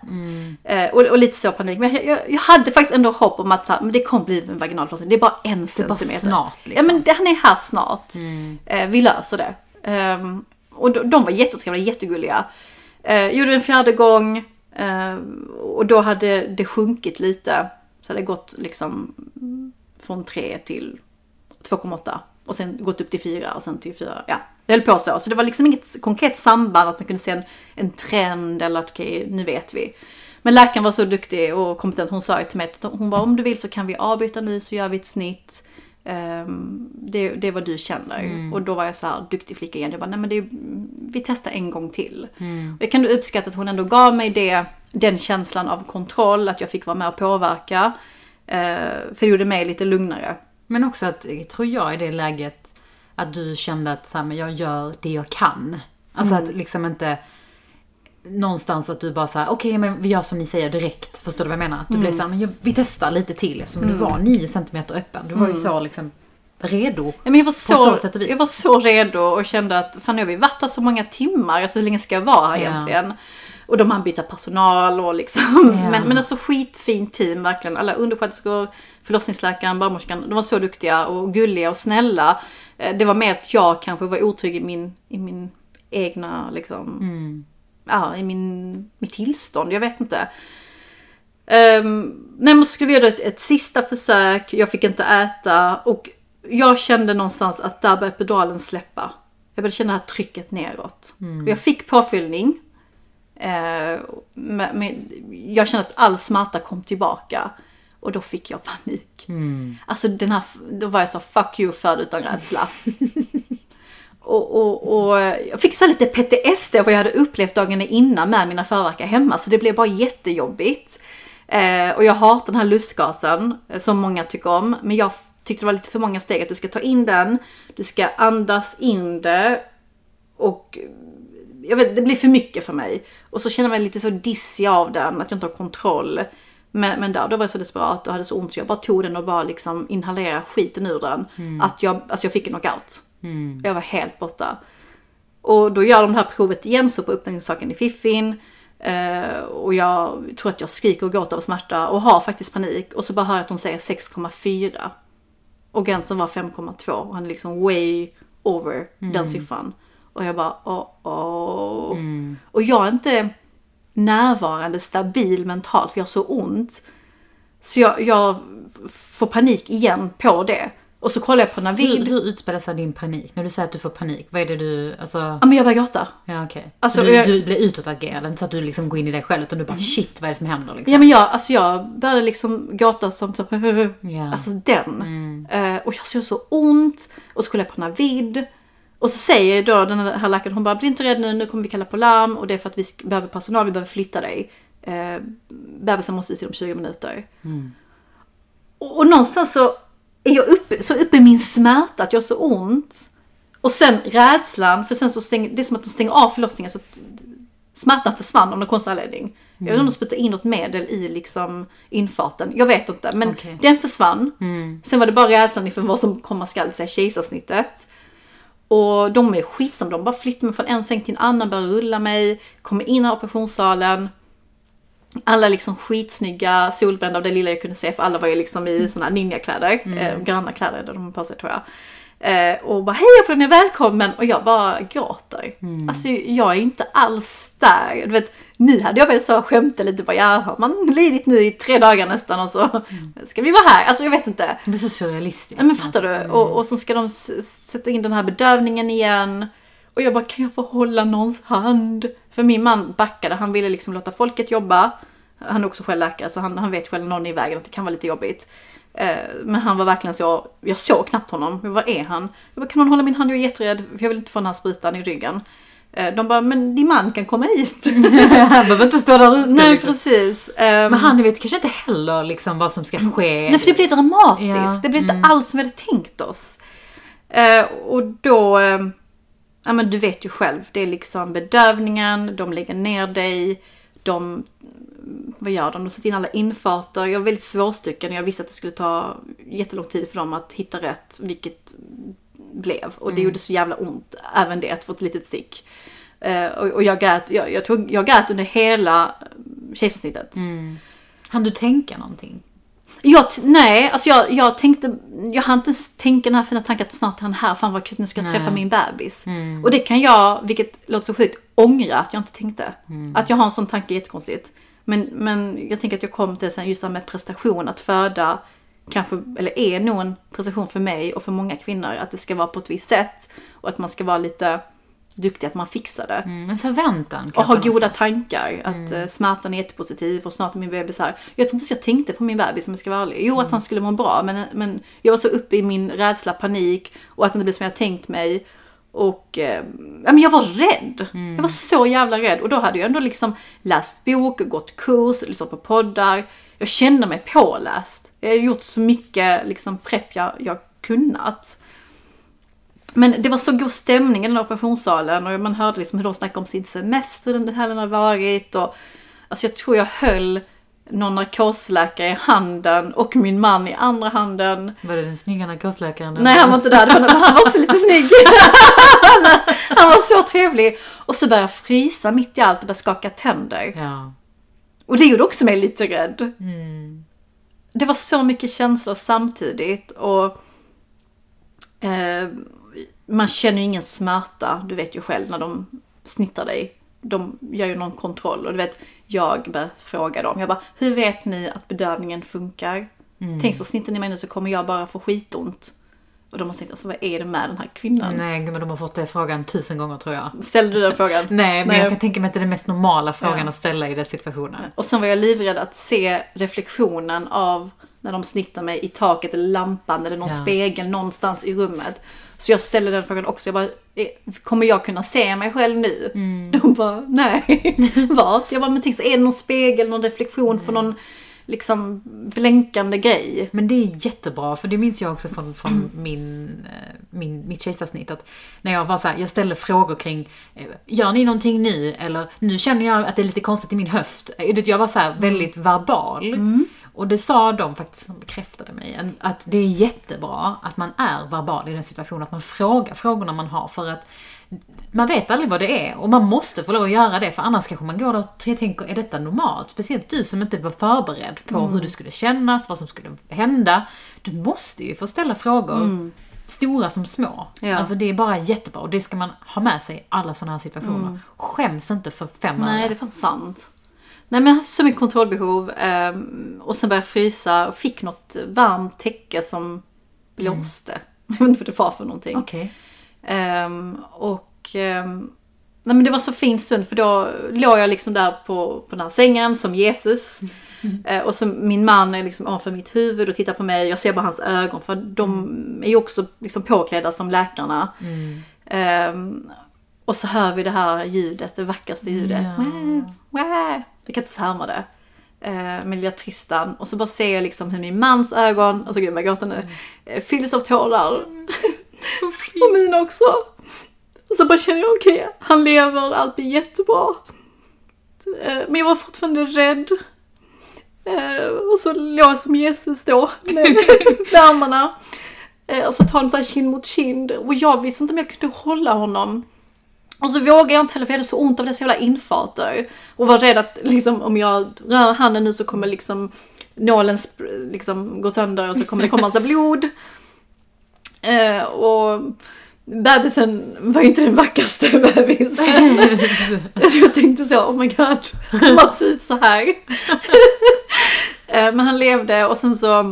Mm. Uh, och, och, lite så panik. Men jag, jag, jag, hade faktiskt ändå hopp om att så här, men det kommer bli en vaginalförlossning. Det är bara en centimeter. Det är bara snart liksom. Ja men han är här snart. Mm. Uh, vi löser det. Um, och de, de var jättetrevliga, jättegulliga. Uh, gjorde en fjärde gång uh, och då hade det sjunkit lite. Så det gått liksom från 3 till 2,8 och sen gått upp till 4 och sen till 4. Ja, det höll på så. Så det var liksom inget konkret samband att man kunde se en, en trend eller att okej, okay, nu vet vi. Men läkaren var så duktig och kompetent. Hon sa ju till mig att hon bara om du vill så kan vi avbryta nu så gör vi ett snitt. Um, det, det är vad du känner. Mm. Och då var jag så här duktig flicka igen. Jag bara, nej men det, vi testar en gång till. Mm. Och jag kan då uppskatta att hon ändå gav mig det, den känslan av kontroll, att jag fick vara med och påverka. Uh, för det gjorde mig lite lugnare. Men också att, tror jag i det läget, att du kände att så här, men jag gör det jag kan. Alltså mm. att liksom inte någonstans att du bara såhär, okej okay, men vi gör som ni säger direkt. Förstår du vad jag menar? Att du mm. blev såhär, men vi testar lite till eftersom mm. du var 9 cm öppen. Du var ju mm. så liksom redo. Ja, men jag, var så, så sätt och vis. jag var så redo och kände att fan nu har vi varit här så många timmar, alltså hur länge ska jag vara här ja. egentligen? Och de hann byta personal och liksom. Ja. Men, men alltså skitfint team verkligen. Alla undersköterskor, förlossningsläkaren, barnmorskan. De var så duktiga och gulliga och snälla. Eh, det var mer att jag kanske var otrygg i min, i min egna liksom. Mm ja, i min, mitt tillstånd, jag vet inte. Um, nej men så skulle vi göra ett, ett sista försök, jag fick inte äta och jag kände någonstans att där började pedalen släppa. Jag började känna det här trycket neråt. Mm. jag fick påfyllning. Men, men jag kände att all smärta kom tillbaka. Och då fick jag panik. Mm. Alltså den här, då var jag så fuck you född utan rädsla. Och, och, och jag fick så lite PTSD av vad jag hade upplevt dagarna innan med mina förverkar hemma. Så det blev bara jättejobbigt. Eh, och jag hatar den här lustgasen eh, som många tycker om. Men jag tyckte det var lite för många steg att du ska ta in den. Du ska andas in det. Och jag vet, det blir för mycket för mig. Och så känner jag mig lite så dissig av den, att jag inte har kontroll. Men, men där, då var jag så desperat och hade så ont så jag bara tog den och bara liksom inhalerade skiten ur den. Att jag, alltså jag fick en knockout. Jag var helt borta. Och då gör de det här provet igen, så på upptäckningssaken i fiffin. Eh, och jag tror att jag skriker och gråter av smärta och har faktiskt panik. Och så bara hör jag att de säger 6,4. Och gränsen var 5,2 och han är liksom way over den siffran. Och jag bara åh, åh. Och jag är inte närvarande, stabil mentalt för jag har så ont. Så jag, jag får panik igen på det. Och så kollar jag på Hur, Navid. hur utspelar sig din panik? När du säger att du får panik, vad är det du, alltså... Ja men jag börjar gråta. Ja okej. Alltså, du, jag- du blir utåtagerad, inte så att du liksom går in i dig själv utan du bara shit vad är det som händer liksom? Ja men jag, alltså jag började liksom gråta som så, Ja. alltså den. Eh, och jag såg så ont. Och så kollar jag på Navid. Och så säger då den här läkaren, hon bara bli inte rädd nu, nu kommer vi kalla på larm och det är för att vi behöver personal, vi behöver flytta dig. Eh, bebisen måste ut inom 20 minuter. Och, och någonstans så är jag uppe, så uppe i min smärta att jag har så ont. Och sen rädslan, för sen så stänger, det är som att de stänger av förlossningen så att smärtan försvann av någon konstig anledning. Jag vet inte om de spruttade in något medel i liksom infarten. Jag vet inte. Men Okej. den försvann. Sen var det bara rädslan inför vad som komma skall, säga kejsarsnittet. Och de är skitsamma. De bara flyttar mig från en säng till en annan, börjar rulla mig, kommer in i operationssalen. Alla liksom skitsnygga, solbrända av det lilla jag kunde se för alla var ju liksom i såna här ninjakläder. Eh, gröna kläder där de har på sig tror jag. Eh, och bara hej jag är välkommen och jag bara gråter. Alltså jag är inte alls där. Du vet, nu hade jag väl så skämtat lite bara ja har man lidit nu i tre dagar nästan och så ska vi vara här. Alltså jag vet inte. Det är så surrealistiskt. Men fattar du? Och, och så ska de sätta in den här bedövningen igen. Och jag bara, kan jag få hålla någons hand? För min man backade, han ville liksom låta folket jobba. Han är också själv läkare så han, han vet själv någon i vägen att det kan vara lite jobbigt. Eh, Men han var verkligen så, jag såg knappt honom. Men Vad är han? Jag bara, kan någon hålla min hand? Jag är jätterädd för jag vill inte få den här sprutan i ryggen. Eh, De bara, men din man kan komma hit. Han behöver inte stå där ute. Nej liksom. precis. Men han vet kanske inte heller liksom vad som ska ske. Nej, för det blir dramatiskt. Ja, Det blir inte alls som vi hade tänkt oss. Eh, och då, eh, ja men du vet ju själv, det är liksom bedövningen, de lägger ner dig, de, vad gör de? De sätter in alla infarter. Jag var väldigt svårstycken, jag visste att det skulle ta jättelång tid för dem att hitta rätt, vilket blev. Och det gjorde så jävla ont, även det, att få ett litet stick. Eh, och, och jag grät, jag, jag, tog, jag grät under hela kejsarsnittet. Han du tänka någonting? Jag, nej, alltså jag, jag tänkte, jag hann inte ens tänka den här fina tanken att snart är han här, fan vad kul, nu ska jag träffa min bebis. Och det kan jag, vilket låter så sjukt, ångra att jag inte tänkte. Att jag har en sån tanke är jättekonstigt. Men, men jag tänker att jag kom till sen just det här med prestation, att föda kanske, eller är nog en prestation för mig och för många kvinnor, att det ska vara på ett visst sätt. Och att man ska vara lite duktig, att man fixar det. Mm, en förväntan Och ha goda tankar. Att mm. smärtan är jättepositiv och snart är min bebis här. Jag tror inte ens jag tänkte på min bebis om jag ska vara ärlig. Jo, att han skulle må bra, men, men jag var så uppe i min rädsla, panik och att det inte blev som jag tänkt mig. Och eh, men jag var rädd. Jag var så jävla rädd. Och då hade jag ändå liksom läst bok, gått kurs, lyssnat på poddar. Jag kände mig påläst. Jag har gjort så mycket liksom prepp jag, jag kunnat. Men det var så god stämning i den här operationssalen och man hörde liksom hur de snackade om sin semester den helgen hade varit. Och, alltså jag tror jag höll någon narkosläkare i handen och min man i andra handen. Var det den snygga narkosläkaren? Nej han var inte där, var, men han var också lite snygg. han var så trevlig. Och så började jag frysa mitt i allt och började skaka tänder. Ja. Och det gjorde också mig lite rädd. Det var så mycket känslor samtidigt och eh, man känner ju ingen smärta, du vet ju själv när de snittar dig. De gör ju någon kontroll och du vet, jag började fråga dem. Jag bara, hur vet ni att bedövningen funkar? Tänk så snittar ni mig nu så kommer jag bara få skitont. Och de har tänkt, alltså vad är det med den här kvinnan? Nej, men de har fått den frågan tusen gånger tror jag. Ställde du den frågan? Nej, men Nej. jag kan tänka mig att det är den mest normala frågan Ja. att ställa i den situationen. Och sen var jag livrädd att se reflektionen av när de snittar mig i taket eller lampan eller någon Ja. spegel någonstans i rummet. Så jag ställde den frågan också. Jag bara, "Eh, kommer jag kunna se mig själv nu? Mm. De bara, nej. Vart? Jag bara, men tänk så är det någon spegel, någon reflektion Mm. för någon liksom blänkande grej? Men det är jättebra, för det minns jag också från, från min, eh, min, mitt kejsarsnitt. Att när jag var så här, jag ställde frågor kring, eh, gör ni någonting nu? Eller nu känner jag att det är lite konstigt i min höft. Jag var så här väldigt verbal. Och det sa de faktiskt, de bekräftade mig, att det är jättebra att man är verbal i den situationen, att man frågar frågorna man har för att man vet aldrig vad det är och man måste få lov att göra det för annars kanske man går där och tänker, är detta normalt? Speciellt du som inte var förberedd på hur det skulle kännas, vad som skulle hända. Du måste ju få ställa frågor, stora som små. Ja. Alltså det är bara jättebra och det ska man ha med sig i alla sådana här situationer. Skäms inte för fem Nej, öre. det är fan sant. Nej men jag hade så mycket kontrollbehov ehm, och sen började jag frysa och fick något varmt täcke som blåste. Jag vet inte vad det var för någonting. Okej. Ehm, och ehm, nej men det var så fin stund för då låg jag liksom där på, på den här sängen som Jesus. Eh, och så min man är liksom ovanför mitt huvud och tittar på mig. Jag ser bara hans ögon för de är ju också liksom påklädda som läkarna. Ehm, och så hör vi det här ljudet, det vackraste ljudet. Ja. Wah, wah. Jag kan inte härma det. Eh, med lilla Tristan. Och så bara ser jag liksom hur min mans ögon, alltså gud jag gråter nu, eh, fylls av tårar. Så Och mina också. Och så bara känner jag okej, han lever, allt blir jättebra. Eh, Men jag var fortfarande rädd. Eh, Och så låg jag som Jesus då med med armarna. Eh, Och så tar de så här kind mot kind. Och jag visste inte om jag kunde hålla honom. Och så vågade jag inte heller för jag hade så ont av dessa jävla infarter. Och var rädd att liksom, om jag rör handen nu så kommer liksom nålen liksom gå sönder och så kommer det komma massa blod. Eh, och bebisen var ju inte den vackraste bebisen. så jag tänkte så, oh my god, kommer han se ut så här? Eh, Men han levde och sen så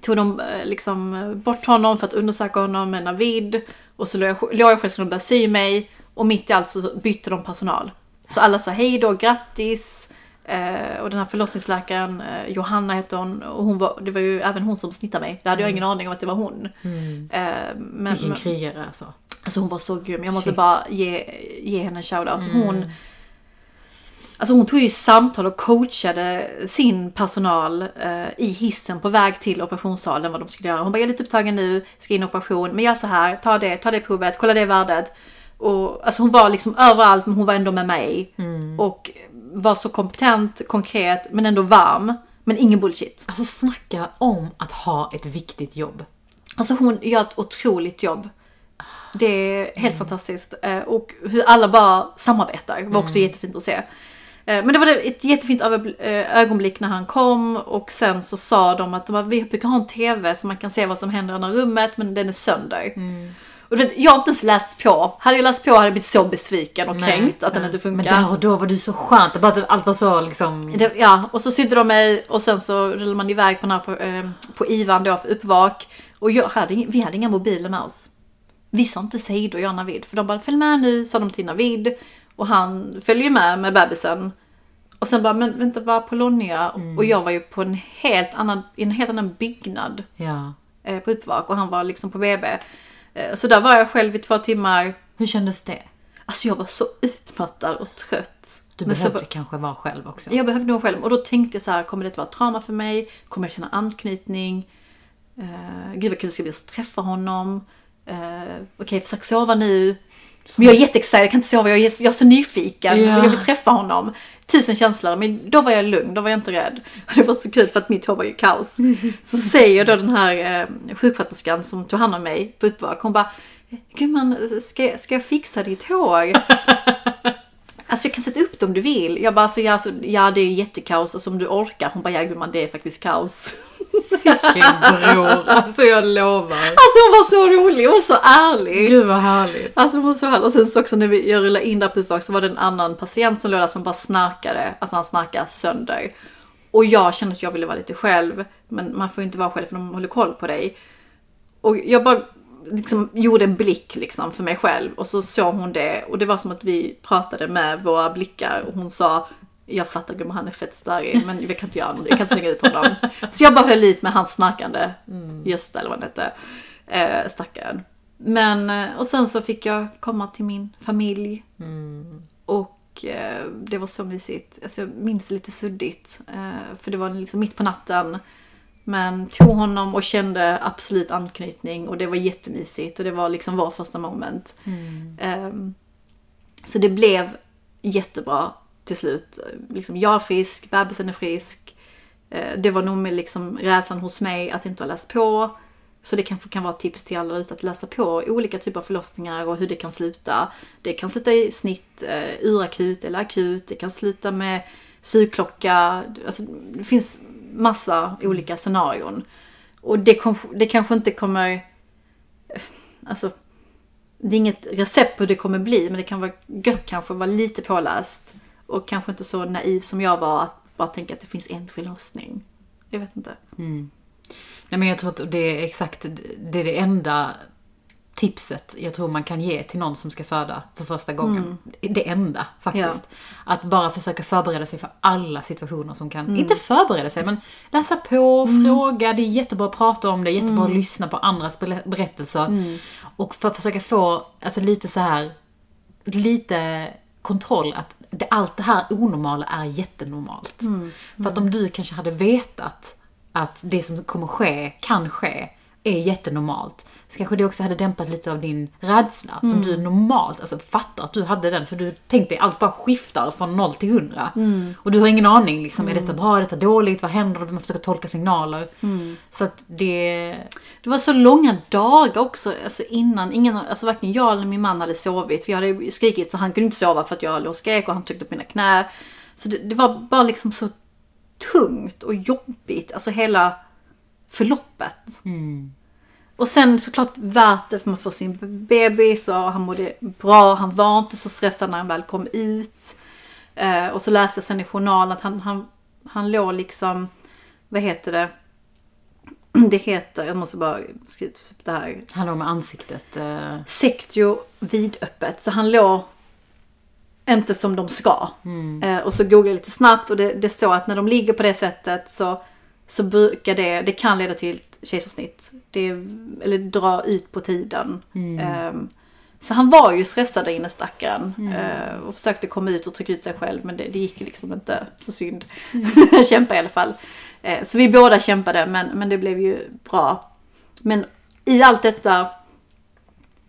tog de eh, liksom bort honom för att undersöka honom med Navid. Och så låg jag, låg jag själv skulle börja sy mig. Och mitt i allt så bytte de personal. Så alla sa hej då, grattis. Eh, och den här förlossningsläkaren, eh, Johanna hette hon, och hon var, det var ju även hon som snittade mig. Det hade jag ingen aning om att det var hon. Eh, men, Vilken krigare alltså. Alltså hon var så grym. Jag måste Shit. bara ge, ge henne en shoutout. Hon, alltså hon tog ju samtal och coachade sin personal eh, i hissen på väg till operationssalen vad de skulle göra. Hon bara, jag är lite upptagen nu, ska in i operation, men gör så här, ta det, ta det provet, kolla det värdet. Och, alltså hon var liksom överallt men hon var ändå med mig. Och var så kompetent, konkret men ändå varm. Men ingen bullshit. Alltså snacka om att ha ett viktigt jobb. Alltså hon gör ett otroligt jobb. Det är helt fantastiskt. Eh, Och hur alla bara samarbetar var också jättefint att se. Eh, Men det var ett jättefint eh, ögonblick när han kom och sen så sa de att de bara, vi brukar ha en TV så man kan se vad som händer i andra rummet men den är sönder. Och du vet, jag har inte ens läst på. Hade jag läst på hade jag blivit så besviken och kränkt att den inte funkar. Men där och då var du så skönt, bara att allt var så liksom... Det, ja, och så sydde de mig och sen så rullade man iväg på, den här, på, eh, på IVAN då för uppvak. Och jag hade, vi hade inga mobiler med oss. Vi sa inte hej då, jag och Navid. För de bara, följ med nu, sa de till Navid. Och han följde ju med med bebisen. Och sen bara, men vänta, var Polonia? Och jag var ju på en helt annan, i en helt annan byggnad Ja. eh, på uppvak. Och han var liksom på BB. Eh, så där var jag själv i två timmar. Hur kändes det? Alltså jag var så utmattad och trött. Du Men så behövde var- kanske vara själv också. jag behövde nog själv. Och då tänkte jag så här, kommer det att vara trauma för mig? Kommer jag känna anknytning? Uh, gud vad kul det ska bli att träffa honom. Uh, Okej, försök sova nu. Men jag är jätteexcited, jag kan inte sova, jag är, jag är så nyfiken. Och jag vill träffa honom. Tusen känslor, men då var jag lugn, då var jag inte rädd. Och det var så kul för att mitt hår var ju kaos. Så säger då den här eh, sjuksköterskan som tog hand om mig på uppvak, hon bara Gumman, ska, ska jag fixa ditt hår? Alltså jag kan sätta upp det om du vill. Jag bara, alltså, ja, alltså, ja det är jättekaos, alltså om du orkar. Hon bara, ja gumman det är faktiskt kaos. Vilken bror, alltså jag lovar. Alltså hon var så rolig och så ärlig. Gud vad härligt. Alltså hon var så härlig. Och sen så också när vi, jag rullade in där på uppvak så var det en annan patient som låg där som bara snarkade. Alltså han snarkade sönder. Och jag kände att jag ville vara lite själv. Men man får ju inte vara själv för de håller koll på dig. Och jag bara liksom gjorde en blick liksom för mig själv. Och så såg hon det. Och det var som att vi pratade med våra blickar. Och hon sa Jag fattar gumman, han är fett störig men vi kan inte göra något, jag kan slänga ut honom. Så jag bara höll ut med hans snackande Gösta eller vad han hette. Eh, stackaren. Men, eh, och sen så fick jag komma till min familj. Och eh, det var så mysigt. Alltså jag minns det lite suddigt. Eh, för det var liksom mitt på natten. Men tog honom och kände absolut anknytning och det var jättemysigt och det var liksom vår första moment. Ehm, så det blev jättebra till slut. Liksom jag är frisk, bebisen är frisk. Eh, Det var nog med liksom rädslan hos mig att inte ha läst på. Så det kanske kan vara ett tips till alla ute att läsa på olika typer av förlossningar och hur det kan sluta. Det kan sluta i snitt, eh, urakut eller akut. Det kan sluta med sugklocka. Alltså, det finns massa olika scenarion. Och det, kom, det kanske inte kommer... Alltså, det är inget recept på hur det kommer bli, men det kan vara gött kanske att vara lite påläst. Och kanske inte så naiv som jag var att bara tänka att det finns en förlossning. Jag vet inte. Mm. Nej men jag tror att det är exakt, det är det enda tipset jag tror man kan ge till någon som ska föda för första gången. Det enda faktiskt. Att bara försöka förbereda sig för alla situationer som kan, inte förbereda sig men läsa på, fråga, det är jättebra att prata om det, jättebra att lyssna på andras ber- berättelser. Och för att försöka få, alltså lite så här lite kontroll att det, allt det här onormala är jättenormalt. För att om du kanske hade vetat att det som kommer ske, kan ske, är jättenormalt. Så kanske det också hade dämpat lite av din rädsla som du normalt, alltså fattar att du hade den för du tänkte dig allt bara skiftar från 0 till 100. Och du har ingen aning liksom, är detta bra, är detta dåligt, vad händer? Man försöker tolka signaler. Så att det... Det var så långa dagar också alltså innan. Ingen, alltså varken jag eller min man hade sovit. För jag hade skrikit så han kunde inte sova för att jag låg och skrek och han tryckte på mina knä. Så det, det var bara liksom så tungt och jobbigt. Alltså hela förloppet. Och sen såklart värt det för man får sin bebis och han mådde bra. Han var inte så stressad när han väl kom ut. Eh, och så läste jag sen i journalen att han, han, han låg liksom, vad heter det? Det heter, jag måste bara skriva upp det här. Han låg med ansiktet... Eh, Sektio vidöppet. Så han låg inte som de ska. Eh, och så googlade jag lite snabbt och det, det står att när de ligger på det sättet så, så brukar det, det kan leda till kejsarsnitt. Det, eller dra ut på tiden. Ehm, så han var ju stressad där inne stackaren. Eh, och försökte komma ut och trycka ut sig själv men det, det gick liksom inte. Så synd. Kämpa i alla fall. Eh, så vi båda kämpade men, men det blev ju bra. Men i allt detta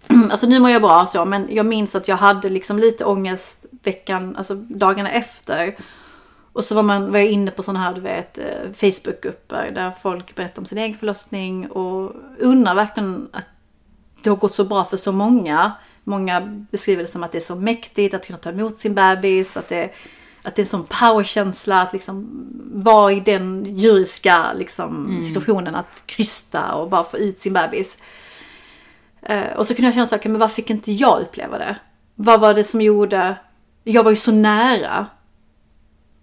Alltså nu mår jag bra så, men jag minns att jag hade liksom lite ångest veckan, alltså dagarna efter. Och så var, man, var jag inne på sådana här, du vet, eh, Facebookgrupper där folk berättar om sin egen förlossning och undrar verkligen att det har gått så bra för så många. Många beskriver det som att det är så mäktigt att kunna ta emot sin bebis, att det, att det är en sån powerkänsla att liksom vara i den djuriska liksom, situationen att krysta och bara få ut sin bebis. Eh, och så kunde jag känna så här, men varför fick inte jag uppleva det? Vad var det som gjorde... Jag var ju så nära.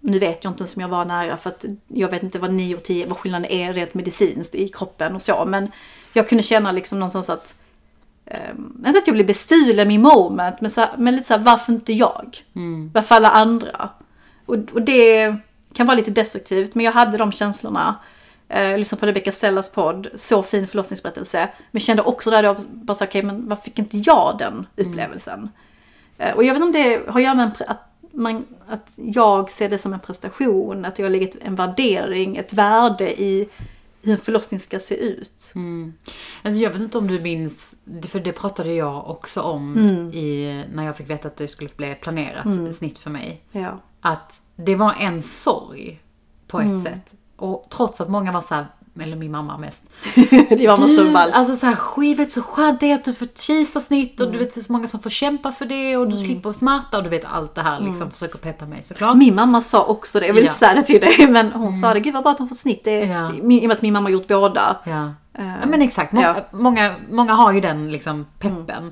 Nu vet jag inte ens om jag var nära för att jag vet inte vad 9 och 10, vad skillnaden är rent medicinskt i kroppen och så. Men jag kunde känna liksom någonstans att, um, inte att jag blev bestulen i moment, men, så, men lite så här, varför inte jag? Varför alla andra? Och, och det kan vara lite destruktivt, men jag hade de känslorna. Eh, Jag lyssnade på Rebecca Stellas podd, så fin förlossningsberättelse. Men kände också där då, bara så, okej men varför fick inte jag den upplevelsen? Eh, Och jag vet inte om det har att göra med att, man, att jag ser det som en prestation, att jag lägger en värdering, ett värde i hur en förlossning ska se ut. Alltså jag vet inte om du minns, för det pratade jag också om i, när jag fick veta att det skulle bli planerat snitt för mig. Ja. Att det var en sorg på ett sätt. Och trots att många var så här, eller min mamma mest. man så Du, ball. alltså så här, skivet så att du får kejsarsnitt och du vet det är så många som får kämpa för det och du slipper smärta och du vet allt det här liksom. Försöker peppa mig såklart. Min mamma sa också det, jag vill Ja. inte säga det till dig, men hon sa det, gud vad bra att hon får snitt. Det Ja. I och med att min mamma har gjort båda. Ja. Ja men exakt, många, ja. många, många har ju den liksom peppen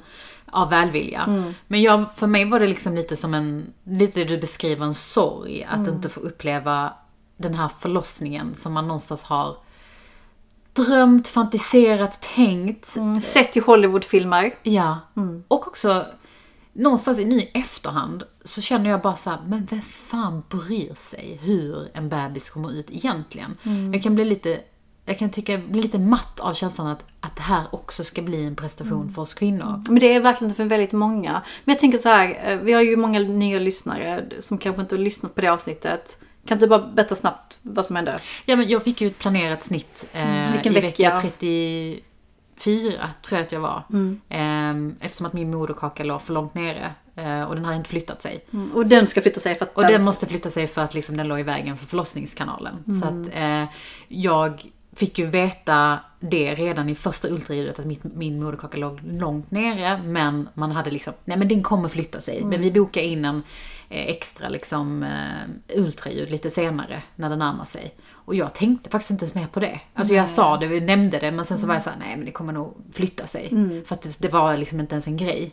av välvilja. Men jag, för mig var det liksom lite som en, lite det du beskriver, en sorg att inte få uppleva den här förlossningen som man någonstans har drömt, fantiserat, tänkt. Mm, Sett i Hollywoodfilmer. Ja. Och också någonstans i ny efterhand så känner jag bara så här, men vem fan bryr sig hur en bebis kommer ut egentligen? Jag kan bli lite, jag kan tycka, bli lite matt av känslan att, att det här också ska bli en prestation för oss kvinnor. Men det är verkligen för väldigt många. Men jag tänker så här, eh, vi har ju många nya lyssnare som kanske inte har lyssnat på det avsnittet. Kan du bara berätta snabbt vad som hände? Ja, men jag fick ju ett planerat snitt eh, vilken i vecka? vecka 34, tror jag att jag var. Eh, eftersom att min moderkaka låg för långt nere. Eh, och den hade inte flyttat sig. Mm, Och den ska flytta sig för att... Och den måste flytta sig för att liksom den låg i vägen för förlossningskanalen. Så att eh, jag fick ju veta det redan i första ultraljudet att mitt, min moderkaka låg långt nere. Men man hade liksom, nej men den kommer flytta sig. Men vi bokar in en extra liksom eh, ultraljud lite senare när den närmar sig. Och jag tänkte faktiskt inte ens mer på det. Alltså jag sa det, vi nämnde det, men sen så var jag såhär, nej men det kommer nog flytta sig. För att det, det var liksom inte ens en grej.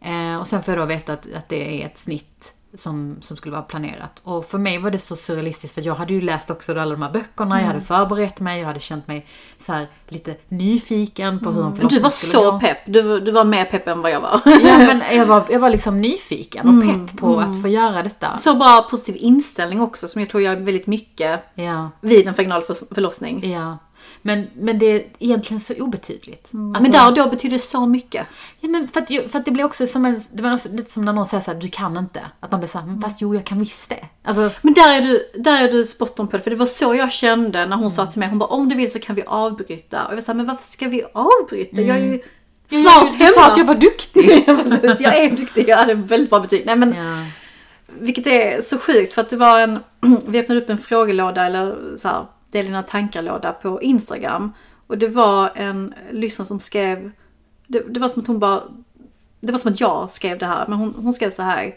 Eh, och sen får jag då veta att, att det är ett snitt som, som skulle vara planerat. Och för mig var det så surrealistiskt för jag hade ju läst också alla de här böckerna, jag hade förberett mig, jag hade känt mig så här lite nyfiken på hur en Du förlossning var skulle så gå. pepp. Du, du var mer pepp än vad jag var. Ja men jag var, jag var liksom nyfiken och pepp på att få göra detta. Så bra positiv inställning också som jag tror gör väldigt mycket Ja, vid en vaginal för- förlossning. ja. Men, men det är egentligen så obetydligt. Alltså- men där och då betyder det så mycket. Ja, men för, att, för att det blir också som en, det var också lite som när någon säger så här, du kan inte. Att man blir såhär, men fast jo jag kan visst det. Alltså, Men där är du, där är du spot on på det, för det var så jag kände när hon sa till mig, hon bara om du vill så kan vi avbryta. Och jag var såhär, men varför ska vi avbryta? Jag är ju jag, snart jag, hemma. du sa att jag var duktig. Ja, precis. jag är duktig, jag hade väldigt bra betyg. Nej men ja. Vilket är så sjukt för att det var en, vi öppnade upp en frågelåda eller så här, del dina tankar-låda på Instagram. Och det var en lyssnare som skrev, det, det var som att hon bara, det var som att jag skrev det här, men hon, hon skrev så här.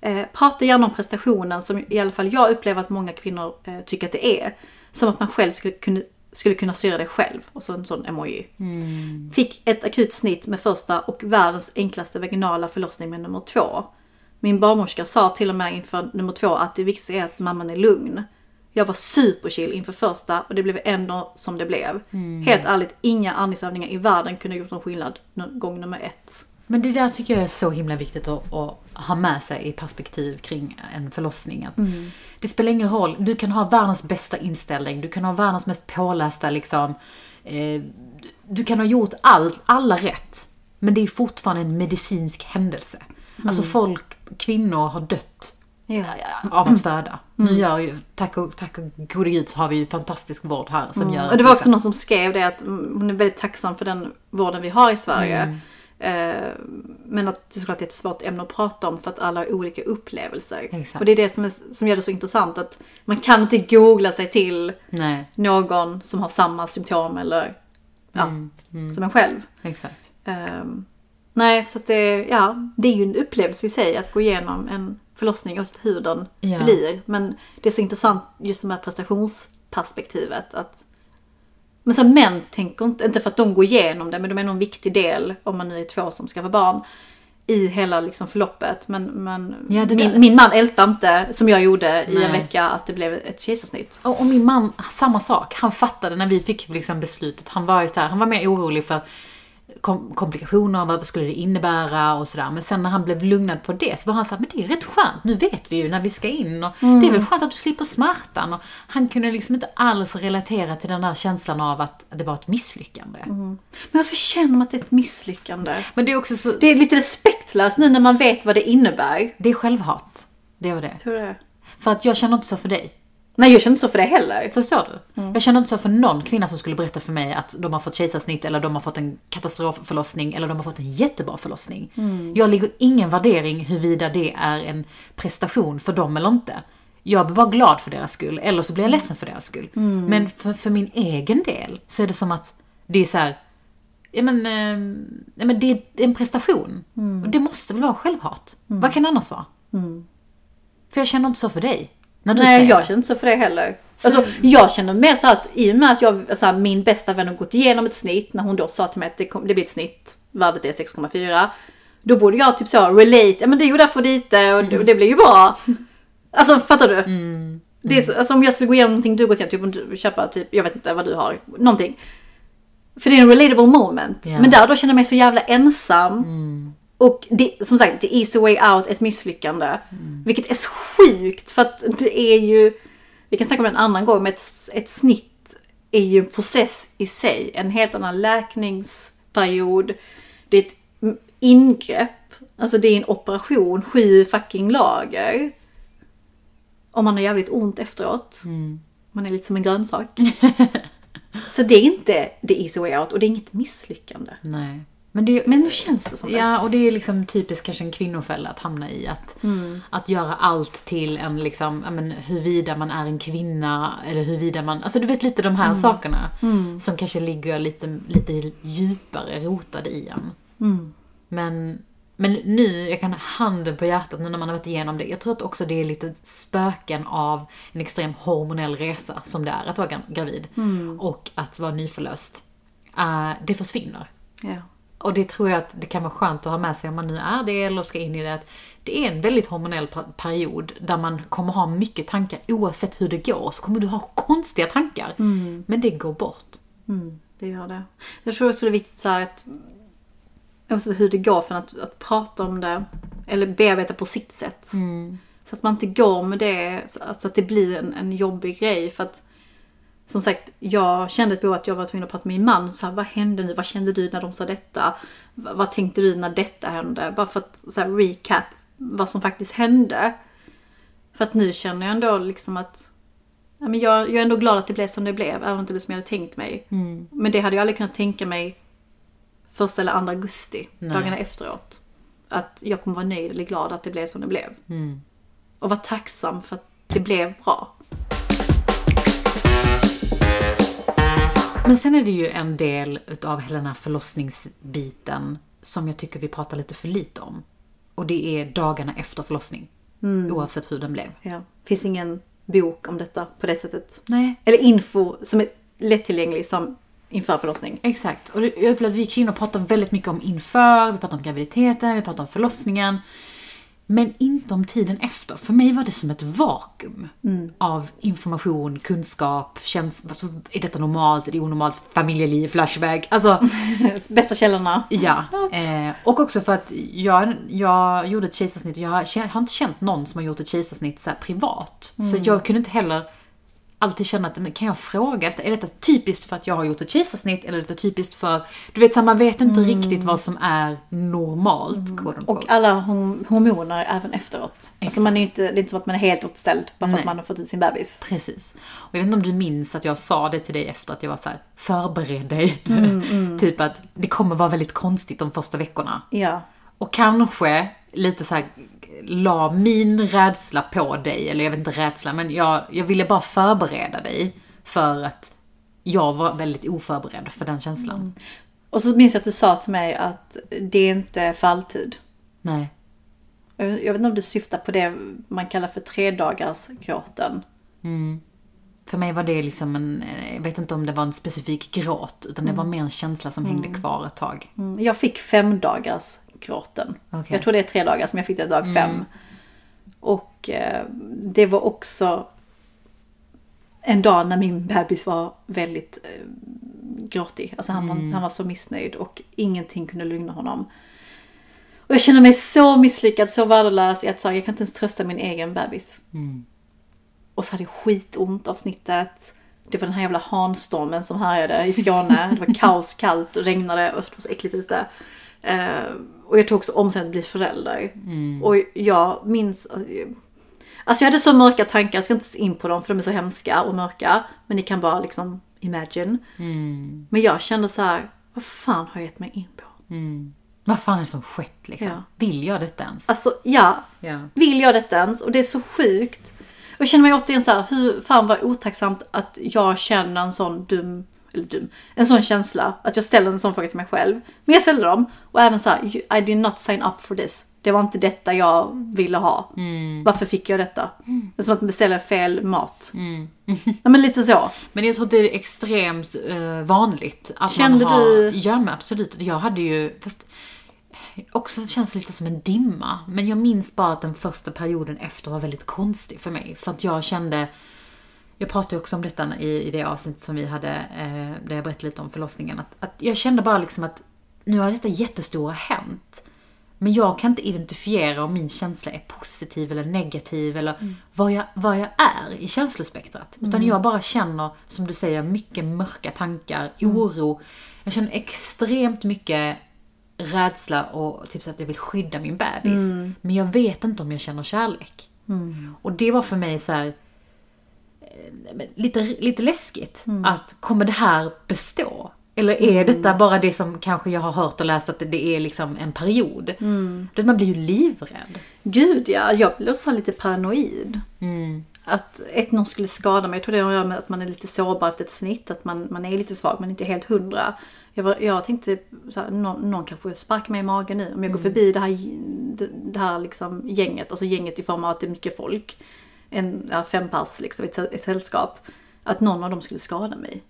Eh, prata gärna om prestationen som i alla fall jag upplever att många kvinnor eh, tycker att det är. Som att man själv skulle kunna, skulle kunna styra det själv. Och så en sån emoji. Fick ett akut snitt med första och världens enklaste vaginala förlossning med nummer två. Min barnmorska sa till och med inför nummer två att det viktigaste är att mamman är lugn. Jag var superchill inför första och det blev ändå som det blev. Helt ärligt, inga andningsövningar i världen kunde ha gjort någon skillnad gång nummer ett. Men det där tycker jag är så himla viktigt att, att ha med sig i perspektiv kring en förlossning. Att Det spelar ingen roll, du kan ha världens bästa inställning, du kan ha världens mest pålästa liksom, eh, du kan ha gjort allt, alla rätt. Men det är fortfarande en medicinsk händelse. Alltså folk, kvinnor har dött Ja. av att föda. Nu gör ju, tack och, tack och gode gud så har vi ju fantastisk vård här som gör Och det var också någon som skrev det att mm, hon är väldigt tacksam för den vården vi har i Sverige. Eh, Men att det såklart är ett svårt ämne att prata om för att alla har olika upplevelser. Exakt. Och det är det som, är, som gör det så intressant att man kan inte googla sig till Nej, någon som har samma symptom eller ja, Mm, som en själv. exakt. Ehm, nej, så att det, ja, det är ju en upplevelse i sig att gå igenom en förlossning oavsett hur den Ja. blir. Men det är så intressant just det här prestationsperspektivet. Att, men här, män tänker inte, inte för att de går igenom det, men de är nog en viktig del, om man nu är två som ska få barn, i hela liksom förloppet. Men, men Ja, min, min man ältade inte, som jag gjorde i Nej. en vecka, att det blev ett kejsarsnitt. Och, och min man, samma sak. Han fattade när vi fick liksom beslutet. Han var ju så här, han var mer orolig för kom, komplikationer, vad skulle det innebära och sådär. Men sen när han blev lugnad på det så var han såhär, men det är rätt skönt, nu vet vi ju när vi ska in och det är väl skönt att du slipper smärtan. Och han kunde liksom inte alls relatera till den där känslan av att det var ett misslyckande. Men varför känner man att det är ett misslyckande? Men det är också så, Det är lite respektlöst nu när man vet vad det innebär. det är självhat. Det var det. Tror det? För att jag känner inte så för dig. Nej, jag känner inte så för det heller. Förstår du? Jag känner inte så för någon kvinna som skulle berätta för mig att de har fått kejsarsnitt eller de har fått en katastrofförlossning eller de har fått en jättebra förlossning. Jag lägger ingen värdering huruvida det är en prestation för dem eller inte. Jag blir bara glad för deras skull, eller så blir jag ledsen för deras skull. Men för, för min egen del så är det som att det är så här. Ja men, eh, ja, men det är en prestation. Och det måste väl vara självhat? Vad kan det annars vara? För jag känner inte så för dig. När du Nej, jag det. känner inte så för det heller. Alltså, jag känner mer så att i och med att jag, så här, min bästa vän har gått igenom ett snitt, när hon då sa till mig att det, kom, det blir ett snitt, värdet är 6,4. Då borde jag typ så relate, ja men det gjorde Afrodite och det, och det blir ju bra. Alltså fattar du? Det är, så- alltså, om jag skulle gå igenom någonting du gått igenom, typ om du köper typ, jag vet inte vad du har, någonting. För det är en relatable moment. Ja. Men där då känner jag mig så jävla ensam. Och det, som sagt, the easy way out, ett misslyckande. Vilket är sjukt för att det är ju, vi kan snacka om det en annan gång, men ett, ett snitt är ju en process i sig. En helt annan läkningsperiod. Det är ett ingrepp. Alltså det är en operation, sju fucking lager. Om man har jävligt ont efteråt. Man är lite som en grönsak. Så det är inte the easy way out och det är inget misslyckande. Nej. Men, det, Men nu känns det som det. Ja, och det är liksom typiskt kanske en kvinnofälla att hamna i. Att, att göra allt till en liksom, men, huruvida man är en kvinna eller huruvida man, alltså du vet lite de här sakerna. Som kanske ligger lite, lite djupare rotade i en. Men, men nu, jag kan ha handen på hjärtat nu när man har varit igenom det. Jag tror att också det är lite spöken av en extrem hormonell resa som det är att vara gra- gravid. Och att vara nyförlöst. Eh, det försvinner. Ja. Och det tror jag att det kan vara skönt att ha med sig om man nu är det eller ska in i det. Att det är en väldigt hormonell period där man kommer ha mycket tankar oavsett hur det går. Så kommer du ha konstiga tankar. Men det går bort. Mm, det gör det. Jag tror också det är viktigt så att oavsett hur det går för att, att prata om det eller bearbeta på sitt sätt. Så att man inte går med det, så att, så att det blir en, en jobbig grej. För att som sagt, jag kände ett behov att jag var tvungen att prata med min man. Så här, vad hände nu? Vad kände du när de sa detta? V- vad tänkte du när detta hände? Bara för att så här, recap vad som faktiskt hände. För att nu känner jag ändå liksom att ja, men jag, jag är ändå glad att det blev som det blev, även om det inte blev som jag hade tänkt mig. Men det hade jag aldrig kunnat tänka mig första eller andra augusti, dagarna efteråt. Att jag kommer vara nöjd eller glad att det blev som det blev. Och vara tacksam för att det blev bra. Men sen är det ju en del utav hela den här förlossningsbiten som jag tycker vi pratar lite för lite om. Och det är dagarna efter förlossning. Oavsett hur den blev. Ja. Finns ingen bok om detta på det sättet. Nej. Eller info som är lättillgänglig som inför förlossning. Exakt. Och jag upplever att vi kvinnor pratar väldigt mycket om inför, vi pratar om graviditeten, vi pratar om förlossningen. Men inte om tiden efter. För mig var det som ett vakuum av information, kunskap, känns, alltså, är detta normalt, är det onormalt, familjeliv, flashback. Alltså, Bästa källorna. ja. Eh, och också för att jag, jag gjorde ett kejsarsnitt och jag har, jag har inte känt någon som har gjort ett kejsarsnitt så privat. Så jag kunde inte heller alltid känna att, men kan jag fråga? Är detta typiskt för att jag har gjort ett kejsarsnitt eller är detta typiskt för... Du vet, så man vet inte riktigt vad som är normalt. unquote. Och alla hom- hormoner även efteråt. Alltså man är inte, det är inte som att man är helt återställd bara för Nej. att man har fått ut sin bebis. Precis. Och jag vet inte om du minns att jag sa det till dig efter att jag var så här: förbered dig. typ att det kommer vara väldigt konstigt de första veckorna. Ja. Och kanske lite så här la min rädsla på dig, eller jag vet inte rädsla, men jag, jag ville bara förbereda dig för att jag var väldigt oförberedd för den känslan. Och så minns jag att du sa till mig att det är inte för alltid. Nej. Jag vet inte om du syftar på det man kallar för tredagarsgråten. För mig var det liksom en, jag vet inte om det var en specifik gråt, utan det var mer en känsla som hängde kvar ett tag. Mm, Jag fick fem dagars gråten. Okej. Jag tror det är tre dagar som jag fick det dag fem. Och eh, det var också en dag när min bebis var väldigt eh, gråtig. Alltså han, var, han var så missnöjd och ingenting kunde lugna honom. Och jag kände mig så misslyckad, så värdelös i att jag kan inte ens trösta min egen bebis. Och så hade jag skitont av snittet. Det var den här jävla hanstormen som härjade i Skåne. Det var kaos, kallt, regnade och det var så äckligt ute. Eh, och jag tog också om sen att bli förälder. Och jag minns... Alltså jag hade så mörka tankar, jag ska inte in på dem för de är så hemska och mörka. Men ni kan bara liksom imagine. Men jag kände så här, vad fan har jag gett mig in på? Vad fan är det som skett liksom? Ja. Vill jag detta ens? Alltså ja, Ja. vill jag detta ens? Och det är så sjukt. Och jag känner mig återigen så här, hur fan var otacksamt att jag känner en sån dum, eller dum, en sån känsla. Att jag ställer en sån fråga till mig själv. Men jag ställde dem. Och även så här, "You- I did not sign up for this. Det var inte detta jag ville ha. Varför fick jag detta? Det är som att beställa fel mat. Nej men lite så. Men jag tror att det är extremt eh, vanligt. Att Kände man har, du- Ja men absolut. Jag hade ju, fast också känns lite som en dimma. Men jag minns bara att den första perioden efter var väldigt konstig för mig. För att jag kände, jag pratade också om detta i, i det avsnittet som vi hade, eh, där jag berättade lite om förlossningen. Att, att jag kände bara liksom att nu har detta jättestora hänt. Men jag kan inte identifiera om min känsla är positiv eller negativ eller Mm. vad, jag, vad jag är i känslospektrat. Utan jag bara känner, som du säger, mycket mörka tankar, Mm. oro. Jag känner extremt mycket rädsla och typ så att jag vill skydda min bebis. Mm. Men jag vet inte om jag känner kärlek. Och det var för mig så här lite, lite läskigt. Att kommer det här bestå? Eller är detta bara det som kanske jag har hört och läst att det, är liksom en period? Mm. Man blir ju livrädd. Gud ja, jag blev också lite paranoid. Mm. Att ett, någon skulle skada mig. Jag tror det har att göra med att man är lite sårbar efter ett snitt. Att man, man är lite svag, men inte helt hundra. Jag, var, jag tänkte så här, någon, någon kanske sparkar mig i magen nu. Om jag går förbi det här, det, det här liksom gänget. Alltså gänget i form av att det är mycket folk. En, ja, fem pass liksom, ett, ett sällskap. Att någon av dem skulle skada mig.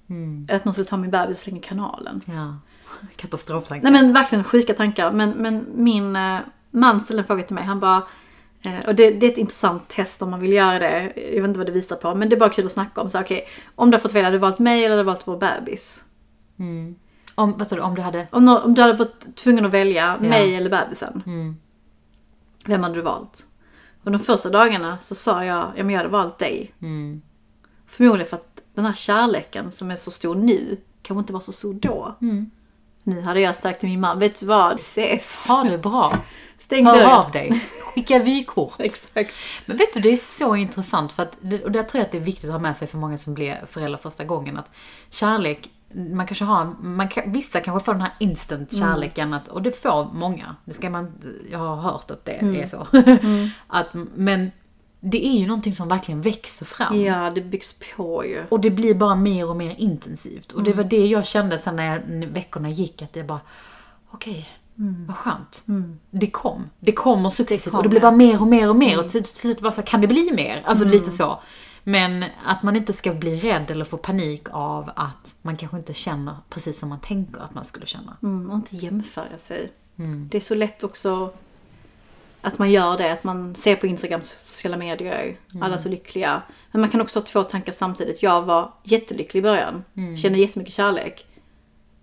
Eller att någon skulle ta min bebis och slänga i kanalen. Ja. Katastroftankar. Nej men verkligen sjuka tankar. Men, men min eh, man ställde en fråga till mig. Han bara, eh, och det, det är ett intressant test om man vill göra det. Jag vet inte vad det visar på. Men det är bara kul att snacka om. Så okej, om du har fått välja, hade du valt mig eller hade du valt vår bebis? Om, vad sa du, om du hade... Om, om du hade fått tvungen att välja mig eller bebisen. Vem hade du valt? Och de första dagarna så sa jag, ja men jag hade valt dig. Förmodligen för att den här kärleken som är så stor nu, kanske inte var så stor då. Nu hade jag sagt till min man, vet du vad? Ses! Ha det bra. Stäng Hör dörren. av dig. Skicka vykort. Exakt. Men vet du, det är så intressant för att, och där tror jag att det är viktigt att ha med sig för många som blir föräldrar första gången att kärlek, man kanske har, man kan, vissa kanske får den här instant kärleken att, och det får många, det ska man, jag har hört att det är så. att, men det är ju någonting som verkligen växer fram. Ja, det byggs på ju. Och det blir bara mer och mer intensivt. Och det var det jag kände sen när, jag, när veckorna gick, att det bara, okej, vad skönt. Det kom. Det kommer successivt kom, och det blir bara mer och mer och mer. Och till slut bara så kan det bli mer? Alltså lite så. Men att man inte ska bli rädd eller få panik av att man kanske inte känner precis som man tänker att man skulle känna. Mm, och inte jämföra sig. Det är så lätt också att man gör det, att man ser på Instagram, sociala medier, alla är så lyckliga. Men man kan också ha två tankar samtidigt. Jag var jättelycklig i början, kände jättemycket kärlek.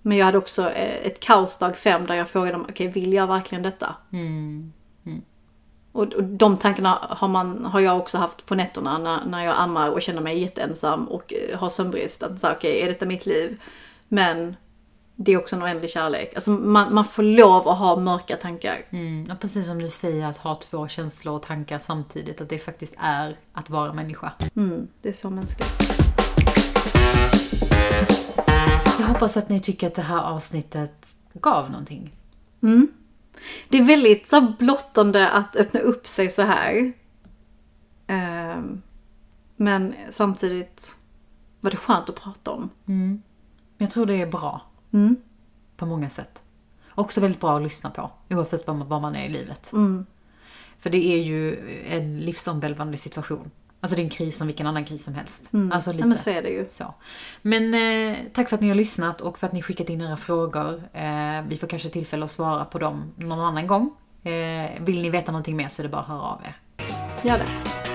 Men jag hade också eh, ett kaos dag fem där jag frågade dem, okej vill jag verkligen detta? Och, och de tankarna har, man, har jag också haft på nätterna när, när jag ammar och känner mig jätteensam och eh, har sömnbrist. Att säga okej, är detta mitt liv? Men det är också en oändlig kärlek. Alltså man, man får lov att ha mörka tankar. Mm, och precis som du säger, att ha två känslor och tankar samtidigt, att det faktiskt är att vara människa. Mm, det är så mänskligt. Jag hoppas att ni tycker att det här avsnittet gav någonting. Det är väldigt så blottande att öppna upp sig så här. Ehm, men samtidigt var det skönt att prata om. Men jag tror det är bra. På många sätt. Också väldigt bra att lyssna på, oavsett var man, var man är i livet. För det är ju en livsomvälvande situation. Alltså det är en kris som vilken annan kris som helst. Alltså lite. Ja, men så är det ju. Så. Men eh, tack för att ni har lyssnat och för att ni skickat in era frågor. Eh, vi får kanske tillfälle att svara på dem någon annan gång. Eh, vill ni veta någonting mer så är det bara att höra av er. Gör det.